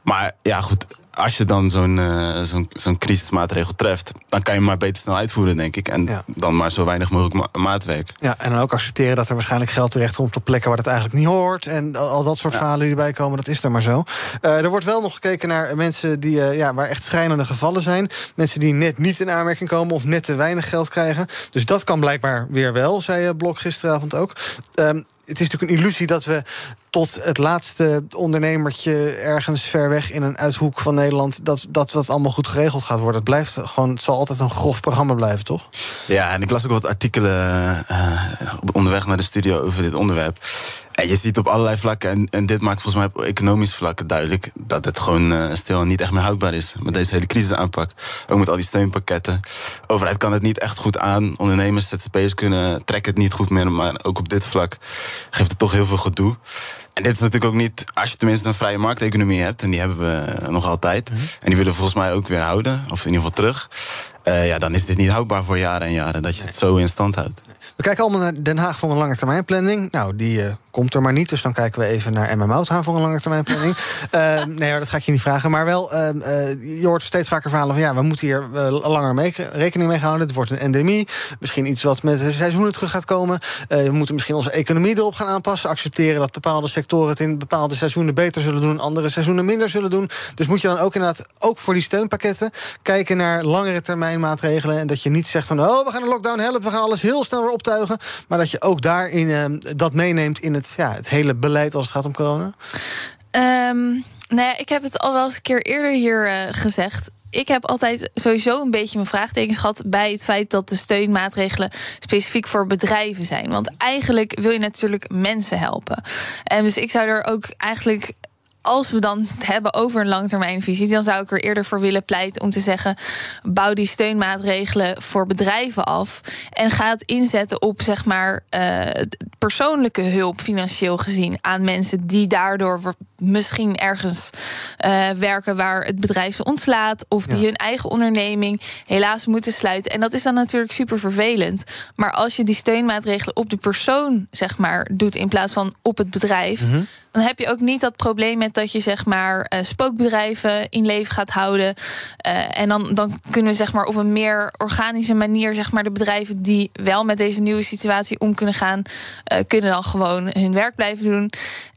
Maar ja, goed, als je dan zo'n eh, zo'n zo'n crisismaatregel treft... dan kan je hem maar beter snel uitvoeren, denk ik. En dan maar zo weinig mogelijk ma- maatwerk. Ja, en dan ook accepteren dat er waarschijnlijk geld terecht komt op plekken waar het eigenlijk niet hoort. En al, al dat soort verhalen die erbij komen, dat is er maar zo. Eh, er wordt wel nog gekeken naar mensen die, eh, ja, waar echt schrijnende gevallen zijn. Mensen die net niet in aanmerking komen of net te weinig geld krijgen. Dus dat kan blijkbaar weer wel, zei Blok gisteravond ook. Ehm, het is natuurlijk een illusie dat we tot het laatste ondernemertje ergens ver weg in een uithoek van Nederland. dat dat, dat allemaal goed geregeld gaat worden. Het blijft gewoon, het zal altijd een grof programma blijven, toch? Ja, en ik las ook wat artikelen eh, onderweg naar de studio over dit onderwerp. En je ziet op allerlei vlakken, en, en dit maakt volgens mij op economisch vlak duidelijk... dat het gewoon eh, stil en niet echt meer houdbaar is met deze hele crisisaanpak. Ook met al die steunpakketten. De overheid kan het niet echt goed aan. Ondernemers, ZZP'ers kunnen trekken het niet goed meer. Maar ook op dit vlak geeft het toch heel veel gedoe. En dit is natuurlijk ook niet, als je tenminste een vrije markteconomie hebt... en die hebben we nog altijd, en die willen we volgens mij ook weer houden... of in ieder geval terug... eh, ja, dan is dit niet houdbaar voor jaren en jaren... dat je het zo in stand houdt. We kijken allemaal naar Den Haag voor een lange termijnplanning. Nou, die eh, komt er maar niet. Dus dan kijken we even naar Emma Mouthaan voor een lange termijnplanning. Eh, nee, hoor, dat ga ik je niet vragen. Maar wel, eh, eh, je hoort steeds vaker verhalen van ja, we moeten hier eh, langer mee, rekening mee houden. Het wordt een endemie. Misschien iets wat met de seizoenen terug gaat komen. Eh, we moeten misschien onze economie erop gaan aanpassen. Accepteren dat bepaalde sectoren het in bepaalde seizoenen beter zullen doen, andere seizoenen minder zullen doen. Dus moet je dan ook inderdaad, ook voor die steunpakketten, kijken naar langere termijn maatregelen. En dat je niet zegt van oh, we gaan de lockdown helpen, we gaan alles heel snel weer optuigen. Maar dat je ook daarin eh, dat meeneemt in het, ja, het hele beleid als het gaat om corona. Ehm, nou ja, ik heb het al wel eens een keer eerder hier eh, gezegd. Ik heb altijd sowieso een beetje mijn vraagtekens gehad bij het feit dat de steunmaatregelen specifiek voor bedrijven zijn. Want eigenlijk wil je natuurlijk mensen helpen. En dus ik zou er ook eigenlijk als we dan het hebben over een langtermijnvisie, dan zou ik er eerder voor willen pleiten om te zeggen: bouw die steunmaatregelen voor bedrijven af en ga het inzetten op zeg maar eh, persoonlijke hulp financieel gezien aan mensen die daardoor misschien ergens uh, werken waar het bedrijf ze ontslaat. Of die hun eigen onderneming helaas moeten sluiten. En dat is dan natuurlijk super vervelend. Maar als je die steunmaatregelen op de persoon, zeg maar, doet in plaats van op het bedrijf. Mm -hmm. Dan heb je ook niet dat probleem met dat je zeg maar uh, spookbedrijven in leven gaat houden. Uh, en dan, dan kunnen we zeg maar op een meer organische manier, zeg maar, de bedrijven die wel met deze nieuwe situatie om kunnen gaan, kunnen dan gewoon hun werk blijven doen.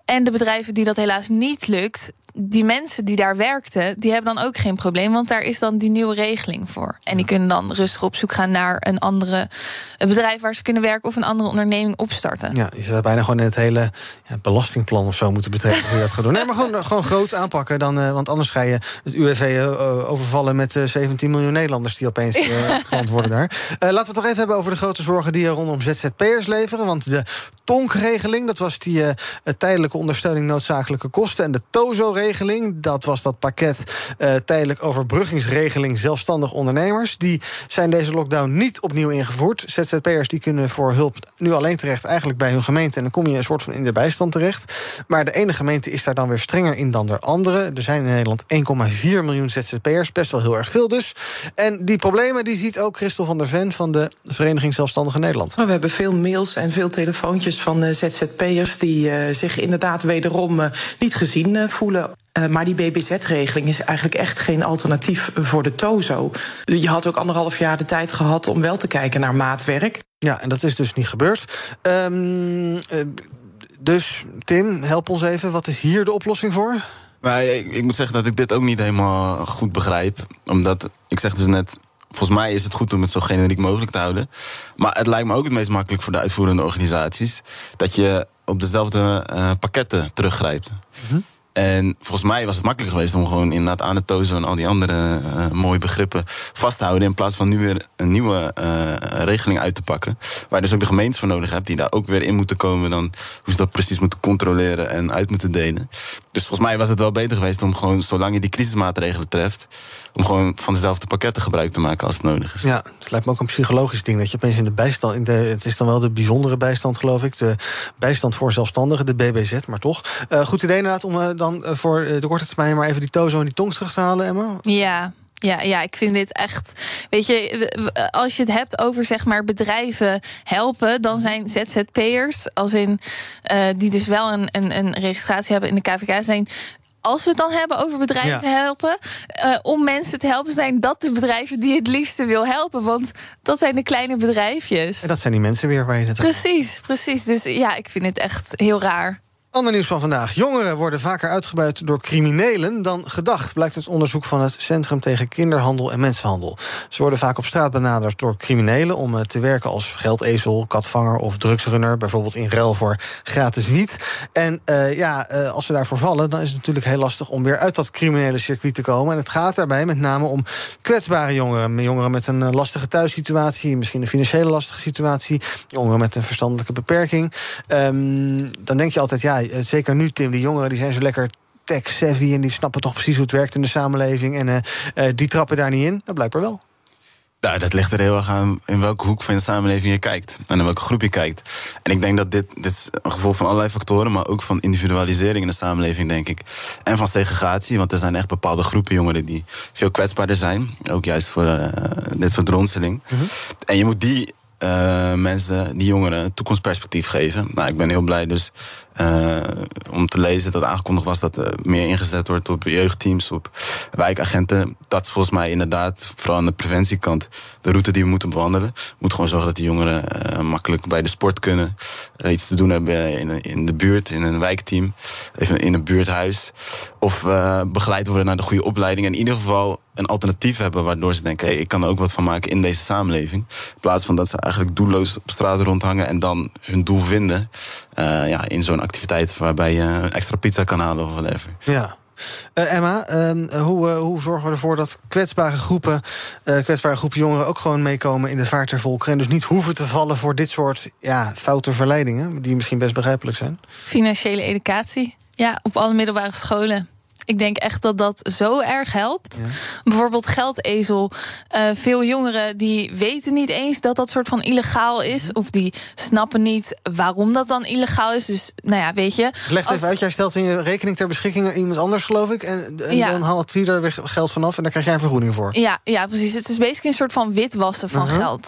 En de bedrijven die dat helaas niet lukt, die mensen die daar werkten, die hebben dan ook geen probleem. Want daar is dan die nieuwe regeling voor. En die kunnen dan rustig op zoek gaan naar een andere een bedrijf waar ze kunnen werken of een andere onderneming opstarten. Ja, je zou bijna gewoon in het hele ja, belastingplan of zo moeten betrekken hoe je dat gaat doen. Nee, maar gewoon, gewoon groot aanpakken. Dan, uh, want anders ga je het UWV uh, overvallen met uh, 17 miljoen Nederlanders die opeens geland worden daar. laten we het toch even hebben over de grote zorgen die er rondom ZZP'ers leveren. Want de dat was die tijdelijke ondersteuning noodzakelijke kosten. En de TOZO-regeling, dat was dat pakket uh, tijdelijk overbruggingsregeling zelfstandig ondernemers. Die zijn deze lockdown niet opnieuw ingevoerd. ZZP'ers die kunnen voor hulp nu alleen terecht eigenlijk bij hun gemeente. En dan kom je een soort van in de bijstand terecht. Maar de ene gemeente is daar dan weer strenger in dan de andere. Er zijn in Nederland 1,4 miljoen ZZP'ers, best wel heel erg veel dus. En die problemen die ziet ook Christel van der Ven van de Vereniging Zelfstandige Nederland. We hebben veel mails en veel telefoontjes van uh, ZZP'ers die uh, zich inderdaad wederom uh, niet gezien voelen. Uh, maar die BBZ-regeling is eigenlijk echt geen alternatief voor de TOZO. Je had ook anderhalf jaar de tijd gehad om wel te kijken naar maatwerk. Ja, en dat is dus niet gebeurd. Um, uh, dus Tim, help ons even. Wat is hier de oplossing voor? Nou, ik, ik moet zeggen dat ik dit ook niet helemaal goed begrijp. Omdat, ik zeg dus net, volgens mij is het goed om het zo generiek mogelijk te houden. Maar het lijkt me ook het meest makkelijk voor de uitvoerende organisaties dat je op dezelfde uh, pakketten teruggrijpt. Mm-hmm. En volgens mij was het makkelijk geweest om gewoon inderdaad aan het tozen en al die andere uh, mooie begrippen vast te houden. In plaats van nu weer een nieuwe uh, regeling uit te pakken. Waar je dus ook de gemeentes voor nodig hebt, die daar ook weer in moeten komen. Dan hoe ze dat precies moeten controleren en uit moeten delen. Dus volgens mij was het wel beter geweest om gewoon, zolang je die crisismaatregelen treft, om gewoon van dezelfde pakketten gebruik te maken als het nodig is. Ja, het lijkt me ook een psychologisch ding dat je opeens in de bijstand, in de, het is dan wel de bijzondere bijstand, geloof ik, de bijstand voor zelfstandigen, de BBZ, maar toch. Uh, goed idee inderdaad om uh, dan uh, voor de korte termijn maar even die tozo en die tong terug te halen, Emma. Ja, ja, ja, ik vind dit echt. Weet je, als je het hebt over zeg maar bedrijven helpen, dan zijn ZZP'ers, als in uh, die dus wel een, een, een registratie hebben in de KVK, zijn als we het dan hebben over bedrijven ja. helpen, uh, om mensen te helpen, zijn dat de bedrijven die het liefste wil helpen. Want dat zijn de kleine bedrijfjes. En dat zijn die mensen weer waar je het Precies, precies. Dus ja, ik vind het echt heel raar. Ander nieuws van vandaag. Jongeren worden vaker uitgebuit door criminelen dan gedacht, blijkt uit onderzoek van het Centrum tegen Kinderhandel en Mensenhandel. Ze worden vaak op straat benaderd door criminelen om te werken als geldezel, katvanger of drugsrunner, bijvoorbeeld in ruil voor gratis wiet. En uh, ja, uh, als ze daarvoor vallen, dan is het natuurlijk heel lastig om weer uit dat criminele circuit te komen. En het gaat daarbij met name om kwetsbare jongeren. Jongeren met een lastige thuissituatie, misschien een financiële lastige situatie, jongeren met een verstandelijke beperking. Um, dan denk je altijd, ja, zeker nu, Tim, die jongeren die zijn zo lekker tech-savvy... en die snappen toch precies hoe het werkt in de samenleving... en uh, uh, die trappen daar niet in. Dat blijkbaar wel. Nou, dat ligt er heel erg aan in welke hoek van de samenleving je kijkt. En in welke groep je kijkt. En ik denk dat dit, dit is een gevolg van allerlei factoren... maar ook van individualisering in de samenleving, denk ik. En van segregatie, want er zijn echt bepaalde groepen jongeren... die veel kwetsbaarder zijn. Ook juist voor uh, dit soort ronseling. Mm-hmm. En je moet die uh, mensen, die jongeren, een toekomstperspectief geven. Nou, ik ben heel blij dus uh, om te lezen dat aangekondigd was dat er meer ingezet wordt op jeugdteams, op wijkagenten. Dat is volgens mij inderdaad, vooral aan de preventiekant, de route die we moeten bewandelen. We moeten gewoon zorgen dat die jongeren uh, makkelijk bij de sport kunnen. Iets te doen hebben in, in de buurt, in een wijkteam, even in een buurthuis. Of begeleid worden naar de goede opleiding. En in ieder geval een alternatief hebben waardoor ze denken: hey, ik kan er ook wat van maken in deze samenleving. In plaats van dat ze eigenlijk doelloos op straat rondhangen en dan hun doel vinden ja, in zo'n activiteit waarbij je extra pizza kan halen of whatever. Ja. Uh, Emma, uh, hoe, uh, hoe zorgen we ervoor dat kwetsbare groepen, kwetsbare groepen jongeren ook gewoon meekomen in de vaart der volkeren en dus niet hoeven te vallen voor dit soort ja, foute verleidingen, die misschien best begrijpelijk zijn? Financiële educatie, ja, op alle middelbare scholen ik denk echt dat dat zo erg helpt. Bijvoorbeeld geldezel. Uh, veel jongeren die weten niet eens dat dat soort van illegaal is. Mhm. Of die snappen niet waarom dat dan illegaal is. Dus nou ja, weet je. Leg als- even uit, jij stelt in je rekening ter beschikking iemand anders, geloof ik. En, en Ja. dan haalt hij er weer geld vanaf en daar krijg jij een vergoeding voor. Ja, ja, precies. Het is basically een soort van witwassen van Mhm. geld.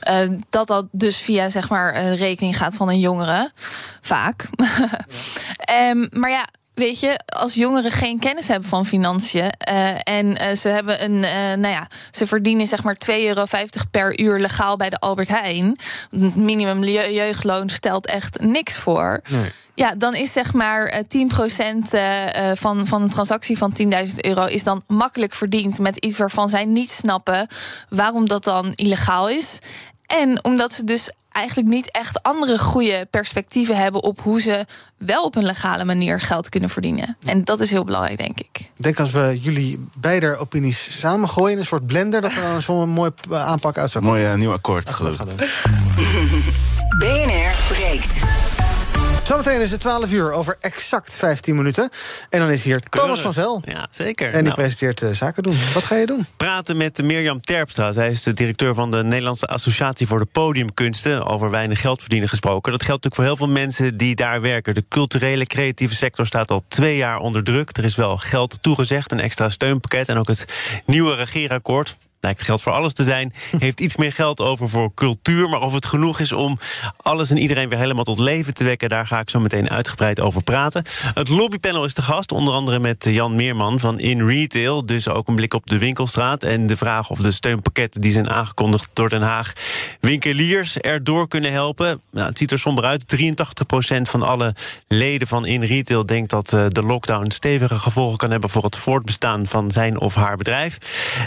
Eh, dat dat dus via zeg maar een rekening gaat van een jongere. Vaak. Ehm, maar ja. Weet je, als jongeren geen kennis hebben van financiën eh, en eh, ze hebben een, eh, nou ja, ze verdienen zeg maar 2,50 euro per uur legaal bij de Albert Heijn. Het minimum je- jeugdloon stelt echt niks voor. Ja, dan is zeg maar eh, 10% eh, eh, van, van een transactie van 10.000 euro is dan makkelijk verdiend met iets waarvan zij niet snappen waarom dat dan illegaal is. En omdat ze dus eigenlijk niet echt andere goede perspectieven hebben op hoe ze wel op een legale manier geld kunnen verdienen. En dat is heel belangrijk, denk ik. Ik denk als we jullie beide opinies samengooien in een soort blender, dat er dan zo'n mooi eh, aanpak uit zou komen. Mooi eh, nieuw akkoord, geloof ik. BNR breekt. Zometeen is het 12 uur over exact 15 minuten. En dan is hier Thomas van Zel. Ja, zeker. En die Nou. presenteert eh, Zaken doen. Wat ga je doen? praten met Mirjam Terpstra. Zij is de directeur van de Nederlandse Associatie voor de Podiumkunsten. Over weinig geld verdienen gesproken. Dat geldt natuurlijk voor heel veel mensen die daar werken. De culturele, creatieve sector staat al twee jaar onder druk. Er is wel geld toegezegd, een extra steunpakket. En ook het nieuwe regeerakkoord. Lijkt geld voor alles te zijn. Heeft iets meer geld over voor cultuur. Maar of het genoeg is om alles en iedereen weer helemaal tot leven te wekken, daar ga ik zo meteen uitgebreid over praten. Het lobbypanel is te gast, onder andere met Jan Meerman van In Retail. Dus ook een blik op de winkelstraat. En de vraag of de steunpakketten die zijn aangekondigd door Den Haag winkeliers erdoor kunnen helpen. Nou, het ziet er somber uit. 83% van alle leden van In Retail denkt dat eh, de lockdown stevige gevolgen kan hebben voor het voortbestaan van zijn of haar bedrijf.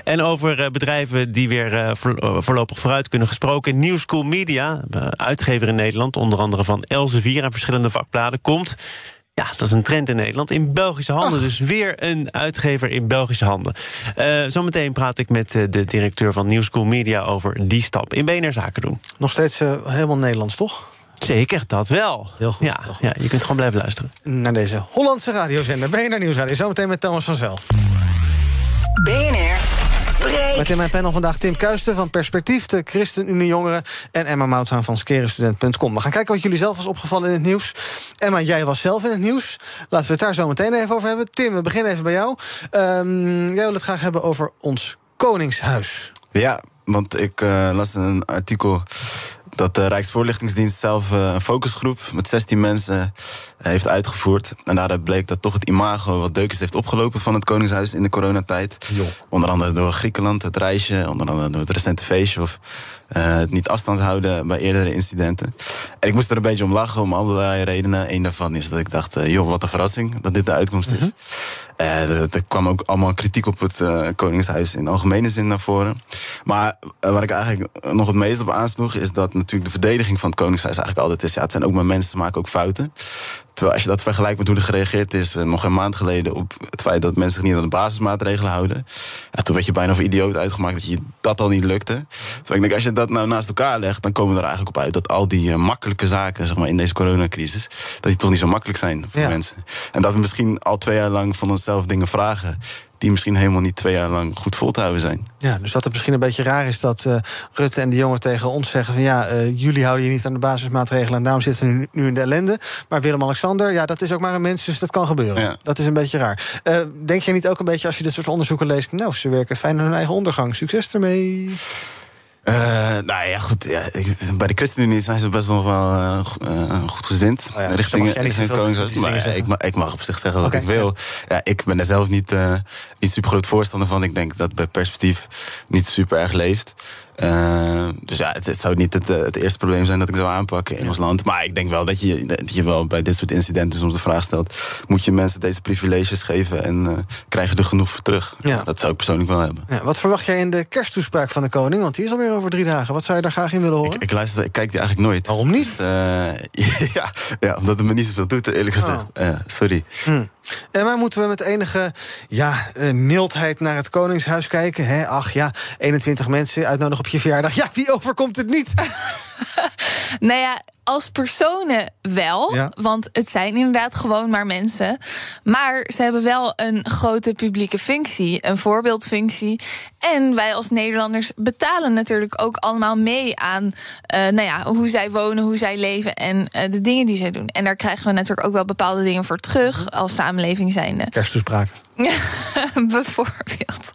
En over eh, bedrijven die weer eh, eh, voorlopig vooruit kunnen gesproken. New School Media, eh, uitgever in Nederland, onder andere van Elsevier en verschillende vakbladen, komt. Ja, dat is een trend in Nederland. In Belgische handen. Dus weer een uitgever in Belgische handen. Eh, zometeen praat ik met eh, de directeur van New School Media over die stap in BNR Zaken doen. Nog steeds helemaal Nederlands, toch? Zeker, dat wel. Heel goed. Ja, ja, je kunt gewoon blijven luisteren. Naar deze Hollandse radiozender. BNR Nieuwsradio. Zometeen met Thomas van Zel. BNR breekt. Met in mijn panel vandaag Tim Kuisten van Perspectief, de ChristenUnie Jongeren... en Emma Mouthaan van skerenstudent.com. We gaan kijken wat jullie zelf was opgevallen in het nieuws. Emma, jij was zelf in het nieuws. Laten we het daar zo meteen even over hebben. Tim, we beginnen even bij jou. Ehm, jij wil het graag hebben over ons Koningshuis. Ja, want ik eh, las een artikel dat de Rijksvoorlichtingsdienst zelf eh, een focusgroep met 16 mensen eh, heeft uitgevoerd. En daaruit bleek dat toch het imago wat deukens heeft opgelopen van het Koningshuis in de coronatijd. Onder andere door Griekenland, het reisje, onder andere door het recente feestje of het niet afstand houden bij eerdere incidenten. En ik moest er een beetje om lachen om allerlei redenen. Eén daarvan is dat ik dacht, eh, joh, wat een verrassing dat dit de uitkomst is. Eh, er kwam ook allemaal kritiek op het eh, Koningshuis in algemene zin naar voren. Maar eh, waar ik eigenlijk nog het meest op aansloeg, is dat natuurlijk de verdediging van het Koningshuis eigenlijk altijd is. Ja, het zijn ook maar mensen, maken ook fouten. Terwijl als je dat vergelijkt met hoe er gereageerd is, eh, nog een maand geleden, op het feit dat mensen zich niet aan de basismaatregelen houden. Ja, toen werd je bijna voor idioot uitgemaakt dat je dat al niet lukte. Terwijl ik denk, als je dat nou naast elkaar legt, dan komen we er eigenlijk op uit dat al die eh, makkelijke zaken, zeg maar, in deze coronacrisis, dat die toch niet zo makkelijk zijn voor Ja. mensen. En dat we misschien al twee jaar lang van onszelf dingen vragen. Die misschien helemaal niet twee jaar lang goed vol te houden zijn. Ja, dus dat het misschien een beetje raar is dat eh, Rutte en de jongen tegen ons zeggen: van ja, eh, jullie houden je niet aan de basismaatregelen en daarom zitten we nu, nu in de ellende. Maar Willem-Alexander, ja, dat is ook maar een mens, dus dat kan gebeuren. Ja. Dat is een beetje raar. Eh, denk je niet ook een beetje als je dit soort onderzoeken leest: nou, ze werken fijn aan hun eigen ondergang. Succes ermee. Eh, nou ja, goed. Ja, ik- bij de ChristenUnie zijn ze best wel eh, goed gezind. Oh ja, richting richting Koningshuis. Maar ik, mag, ik mag op zich zeggen wat ik wil. Ja. ik ben er zelf niet, eh niet super groot voorstander van. Ik denk dat bij perspectief niet super erg leeft. Eh, dus ja, het, het zou niet het, eh, het eerste probleem zijn dat ik zou aanpakken in ons land. Maar ik denk wel dat je, dat je wel bij dit soort incidenten soms de vraag stelt: moet je mensen deze privileges geven en eh, krijgen er genoeg voor terug? Ja. Dat zou ik persoonlijk wel hebben. Ja, wat verwacht jij in de kersttoespraak van de koning? Want die is alweer over drie dagen. Wat zou je daar graag in willen horen? Ik luister, ik kijk die eigenlijk nooit. Waarom niet? Dus, ja, ja, omdat het me niet zoveel doet, eerlijk gezegd. Oh. Eh, sorry. Hm. En maar moeten we met enige ja, eh, mildheid naar het Koningshuis kijken? Hè? Ach ja, 21 mensen uitnodigen op je verjaardag. Ja, wie overkomt het niet? Nou ja, als personen wel, Ja. want het zijn inderdaad gewoon maar mensen. Maar ze hebben wel een grote publieke functie, een voorbeeldfunctie. En wij als Nederlanders betalen natuurlijk ook allemaal mee aan eh, nou ja, hoe zij wonen, hoe zij leven en eh, de dingen die zij doen. En daar krijgen we natuurlijk ook wel bepaalde dingen voor terug als samenleving zijnde. Kersttoespraken. Bijvoorbeeld.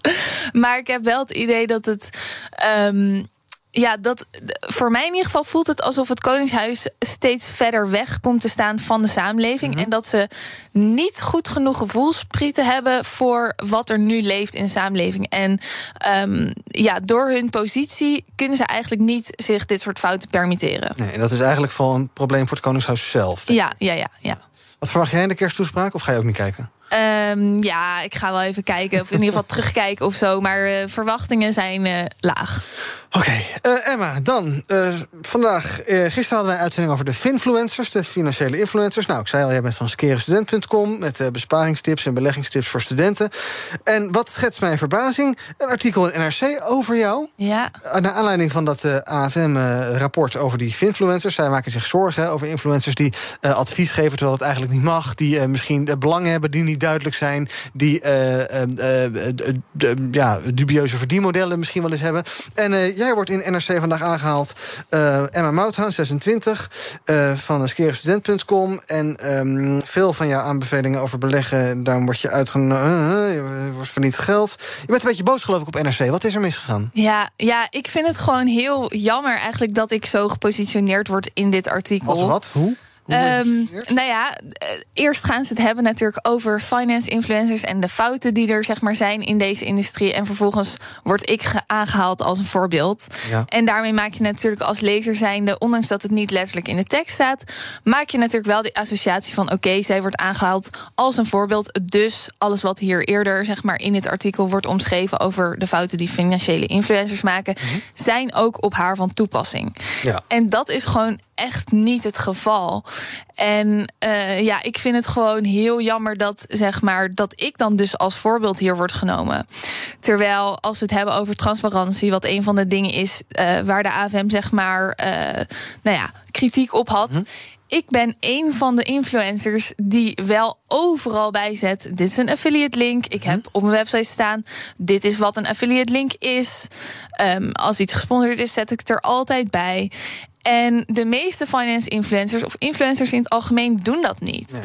Maar ik heb wel het idee dat het. ehm, ja, dat voor mij in ieder geval voelt het alsof het Koningshuis steeds verder weg komt te staan van de samenleving. En dat ze niet goed genoeg gevoelsprieten hebben voor wat er nu leeft in de samenleving. En ehm, ja, door hun positie kunnen ze eigenlijk niet zich dit soort fouten permitteren. Nee, en dat is eigenlijk vooral een probleem voor het Koningshuis zelf. Ja, ja, ja, ja. Wat verwacht jij in de kersttoespraak? Of ga je ook niet kijken? Ehm, ja, ik ga wel even kijken. Of in ieder geval terugkijken of zo. Maar eh, verwachtingen zijn eh, laag. Oké, eh, Emma, dan. vandaag, gisteren hadden wij een uitzending over de finfluencers, de financiële influencers. Nou, ik zei al, jij bent van skerenstudent.com met besparingstips en beleggingstips voor studenten. En wat schetst mijn verbazing? Een artikel in NRC over jou. Ja. Naar aanleiding van dat AFM-rapport over die finfluencers. Zij maken zich zorgen over influencers die advies geven terwijl het eigenlijk niet mag. Die misschien belangen hebben die niet duidelijk zijn. Die eh, eh, eh, ja, dubieuze verdienmodellen misschien wel eens hebben. En jij wordt in NRC vandaag aangehaald. eh, Emma Mouthaan, 26, eh, van skerestudent.com. En ehm, veel van jouw aanbevelingen over beleggen, daarom word je uitgenodigd. je wordt verniet geld. Je bent een beetje boos geloof ik op NRC. Wat is er misgegaan? Ja, ja, ik vind het gewoon heel jammer eigenlijk dat ik zo gepositioneerd word in dit artikel. Als wat? Hoe? Ehm, nou ja, eh, eerst gaan ze het hebben natuurlijk over finance influencers en de fouten die er zeg maar zijn in deze industrie. En vervolgens word ik ge- aangehaald als een voorbeeld. Ja. En daarmee maak je natuurlijk als lezer zijnde, ondanks dat het niet letterlijk in de tekst staat, maak je natuurlijk wel die associatie van oké, zij wordt aangehaald als een voorbeeld. Dus alles wat hier eerder zeg maar in dit artikel wordt omschreven over de fouten die financiële influencers maken, zijn ook op haar van toepassing. Ja. En dat is gewoon echt niet het geval. En eh, ja, ik vind het gewoon heel jammer dat, zeg maar, dat ik dan dus als voorbeeld hier word genomen. Terwijl als we het hebben over transparantie, wat een van de dingen is eh, waar de AFM zeg maar, eh, nou ja, kritiek op had. Ik ben een van de influencers die wel overal bijzet. Dit is een affiliate link. Ik heb op mijn website staan. Dit is wat een affiliate link is. Ehm, als iets gesponsord is, zet ik het er altijd bij. En de meeste finance influencers of influencers in het algemeen doen dat niet.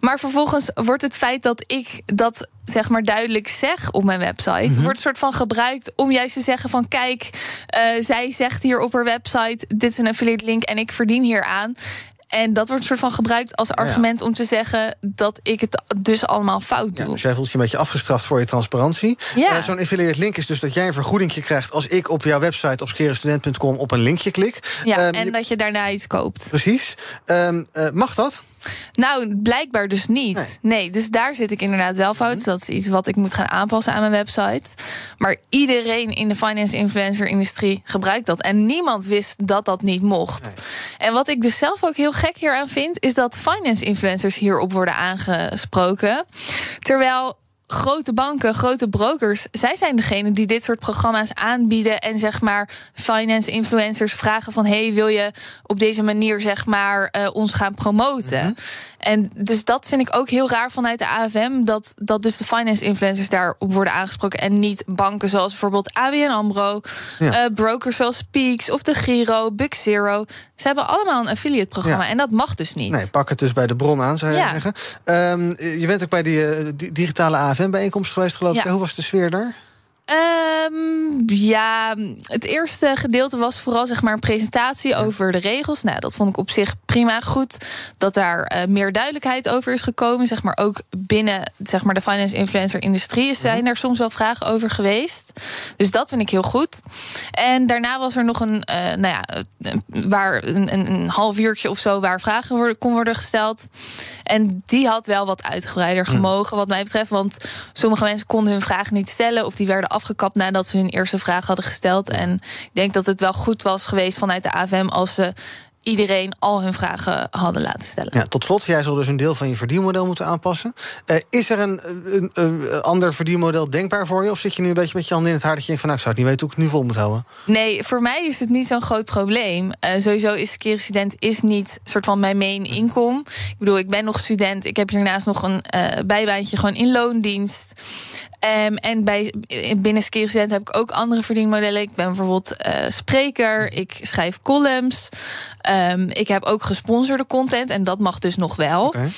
Maar vervolgens wordt het feit dat ik dat zeg maar duidelijk zeg op mijn website, wordt een soort van gebruikt om juist te zeggen van kijk, eh, zij zegt hier op haar website dit is een affiliate link en ik verdien hier aan. En dat wordt een soort van gebruikt als argument om te zeggen dat ik het dus allemaal fout doe. Dus jij voelt je een beetje afgestraft voor je transparantie. Ja. Eh, Zo'n affiliate link is dus dat jij een vergoeding krijgt... als ik op jouw website op skerestudent.com op een linkje klik. Ja, Ehm, en je- dat je daarna iets koopt. Precies. Ehm, eh, mag dat? Nou, blijkbaar dus niet. Nee. dus daar zit ik inderdaad wel fout. Dat is iets wat ik moet gaan aanpassen aan mijn website. Maar iedereen in de finance influencer industrie gebruikt dat. En niemand wist dat dat niet mocht. En wat ik dus zelf ook heel gek hieraan vind, is dat finance influencers hierop worden aangesproken. Terwijl grote banken, grote brokers, zij zijn degene die dit soort programma's aanbieden en zeg maar finance influencers vragen van hey, wil je op deze manier zeg maar eh, ons gaan promoten? En dus dat vind ik ook heel raar vanuit de AFM dat dat dus de finance influencers daarop worden aangesproken en niet banken zoals bijvoorbeeld ABN AMRO, Ja. eh, brokers zoals Peaks of de Giro, Buck Zero. Ze hebben allemaal een affiliate programma Ja. en dat mag dus niet. Nee, pak het dus bij de bron aan, zou je Ja. zeggen. Ehm, je bent ook bij die eh, di- digitale AFM-bijeenkomst geweest, geloof ik. Hoe was de sfeer daar? Ehm, ja, het eerste gedeelte was vooral zeg maar een presentatie over de regels. Nou, dat vond ik op zich prima goed. Dat daar eh, meer duidelijkheid over is gekomen. Zeg maar ook binnen zeg maar, de finance influencer industrie zijn er soms wel vragen over geweest. Dus dat vind ik heel goed. En daarna was er nog een, eh, nou ja, waar een, een, half uurtje of zo waar vragen worden, kon worden gesteld. En die had wel wat uitgebreider gemogen, wat mij betreft. Want sommige mensen konden hun vragen niet stellen. Of die werden afgekapt nadat ze hun eerste vraag hadden gesteld. En ik denk dat het wel goed was geweest vanuit de AFM als ze iedereen al hun vragen hadden laten stellen. Ja, tot slot, jij zal dus een deel van je verdienmodel moeten aanpassen. Uh, is er een, een, een, ander verdienmodel denkbaar voor je? Of zit je nu een beetje met je handen in het haar dat je denkt van... nou, ik zou het niet weten hoe ik het nu vol moet houden? Nee, voor mij is het niet zo'n groot probleem. Uh, sowieso is student is niet soort van mijn main inkom. Ik bedoel, ik ben nog student. Ik heb hiernaast nog een uh, bijbaantje gewoon in loondienst. Um, en bij, binnen Student heb ik ook andere verdienmodellen. Ik ben bijvoorbeeld uh, spreker, ik schrijf columns. Um, ik heb ook gesponsorde content en dat mag dus nog wel. Okay.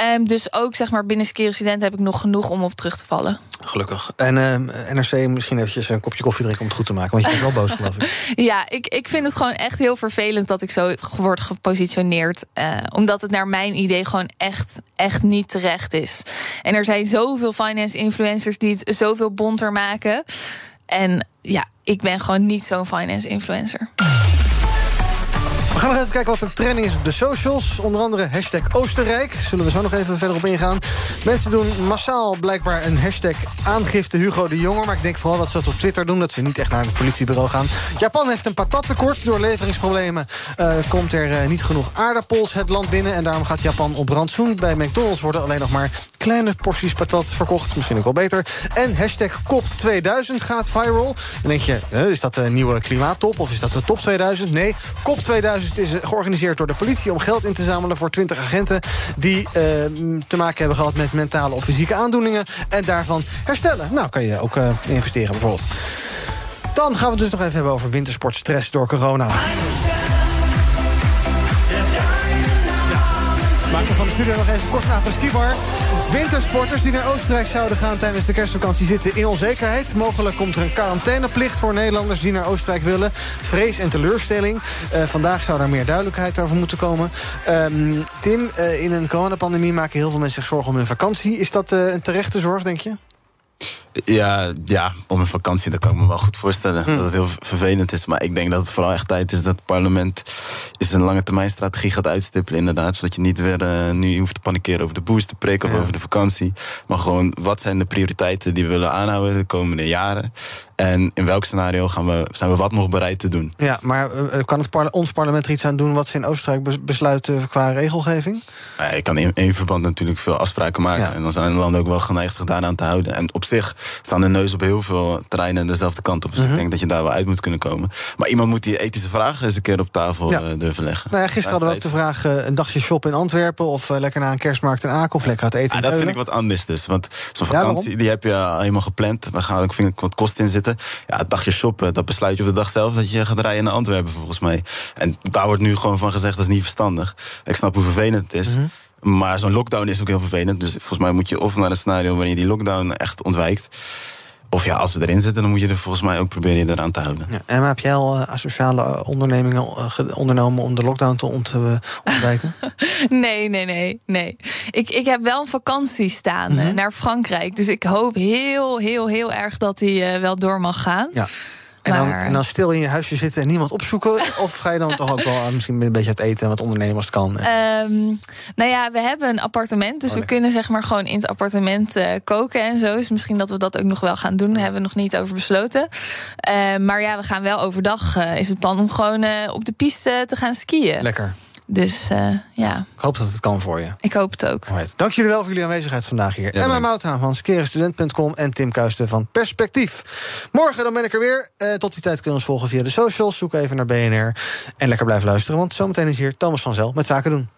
Um, dus ook zeg maar binnen Student heb ik nog genoeg om op terug te vallen. Gelukkig. En uh, NRC misschien eventjes een kopje koffie drinken om het goed te maken. Want je bent wel boos, geloof ik. ja, ik, ik vind het gewoon echt heel vervelend dat ik zo word gepositioneerd. Uh, omdat het naar mijn idee gewoon echt, echt niet terecht is. En er zijn zoveel finance influencers die het zoveel bonter maken. En ja, ik ben gewoon niet zo'n finance influencer. We gaan nog even kijken wat er trending is op de socials. Onder andere hashtag Oostenrijk. Zullen we zo nog even verder op ingaan. Mensen doen massaal blijkbaar een hashtag aangifte Hugo de Jonger. Maar ik denk vooral dat ze dat op Twitter doen. Dat ze niet echt naar het politiebureau gaan. Japan heeft een patattekort. Door leveringsproblemen uh, komt er uh, niet genoeg aardappels het land binnen. En daarom gaat Japan op rantsoen. Bij McDonald's worden alleen nog maar kleine porties patat verkocht. Misschien ook wel beter. En hashtag COP2000 gaat viral. Dan denk je, uh, is dat een nieuwe klimaattop? Of is dat de top 2000? Nee, COP2000 het is georganiseerd door de politie om geld in te zamelen voor 20 agenten die uh, te maken hebben gehad met mentale of fysieke aandoeningen en daarvan herstellen. Nou, kan je ook uh, investeren bijvoorbeeld. Dan gaan we het dus nog even hebben over wintersportstress door corona. Maken we van de studio nog even kort naar skibar. Wintersporters die naar Oostenrijk zouden gaan tijdens de kerstvakantie zitten in onzekerheid. Mogelijk komt er een quarantaineplicht voor Nederlanders die naar Oostenrijk willen. Vrees en teleurstelling. Uh, vandaag zou daar meer duidelijkheid over moeten komen. Um, Tim, uh, in een coronapandemie maken heel veel mensen zich zorgen om hun vakantie. Is dat uh, een terechte zorg, denk je? Ja, ja, om een vakantie, dat kan ik me wel goed voorstellen. Hm. Dat het heel vervelend is. Maar ik denk dat het vooral echt tijd is dat het parlement is een lange termijn strategie gaat uitstippelen. Inderdaad, zodat je niet weer uh, nu hoeft te panikeren over de boosterprik of ja. over de vakantie. Maar gewoon, wat zijn de prioriteiten die we willen aanhouden de komende jaren? En in welk scenario gaan we, zijn we wat nog bereid te doen? Ja, maar uh, kan het parle ons parlement er iets aan doen wat ze in Oostenrijk besluiten qua regelgeving? Ja, je kan in één verband natuurlijk veel afspraken maken. Ja. En dan zijn de landen ook wel geneigd zich daaraan te houden. En op zich staan de neus op heel veel terreinen dezelfde kant op. Dus ik denk dat je daar wel uit moet kunnen komen. Maar iemand moet die ethische vragen eens een keer op tafel ja. uh, durven leggen. Nou gisteren hadden we ook de vraag: een dagje shoppen in Antwerpen of lekker naar een kerstmarkt in Aken of lekker het eten. Ah, dat vind ik wat anders dus. Want zo'n vakantie die heb je helemaal gepland. Daar gaat ook vind ik wat kosten in zitten. Ja, het dagje shoppen, dat besluit je op de dag zelf dat je gaat rijden naar Antwerpen volgens mij. En daar wordt nu gewoon van gezegd dat is niet verstandig. Ik snap hoe vervelend het is. Mm-hmm. Maar zo'n lockdown is ook heel vervelend. Dus volgens mij moet je of naar een scenario waarin je die lockdown echt ontwijkt. Of ja, als we erin zitten, dan moet je er volgens mij ook proberen je eraan te houden. Ja, en heb jij al uh, asociale ondernemingen uh, ondernomen om de lockdown te ont uh, ontwijken? nee, nee, nee, nee. Ik, ik heb wel een vakantie staan mm-hmm. naar Frankrijk. Dus ik hoop heel, heel, heel erg dat die wel door mag gaan. Ja. En dan, en dan stil in je huisje zitten en niemand opzoeken? of ga je dan toch ook wel misschien een beetje uit eten en wat het kan? Um, nou ja, we hebben een appartement. Dus oh, nee. we kunnen zeg maar gewoon in het appartement uh, koken en zo. Dus misschien dat we dat ook nog wel gaan doen. Daar hebben we nog niet over besloten. Uh, maar ja, we gaan wel overdag. Uh, is het plan om gewoon op de piste te gaan skiën. Lekker. Dus uh, ja. Ik hoop dat het kan voor je. Ik hoop het ook. Right. Dank jullie wel voor jullie aanwezigheid vandaag hier. Ja, Emma Mouthaan van skerenstudent.com en Tim Kuisten van Perspectief. Morgen dan ben ik er weer. Uh, tot die tijd kun je ons volgen via de socials. Zoek even naar BNR. En lekker blijven luisteren, want zometeen is hier Thomas van Zel met Zaken doen.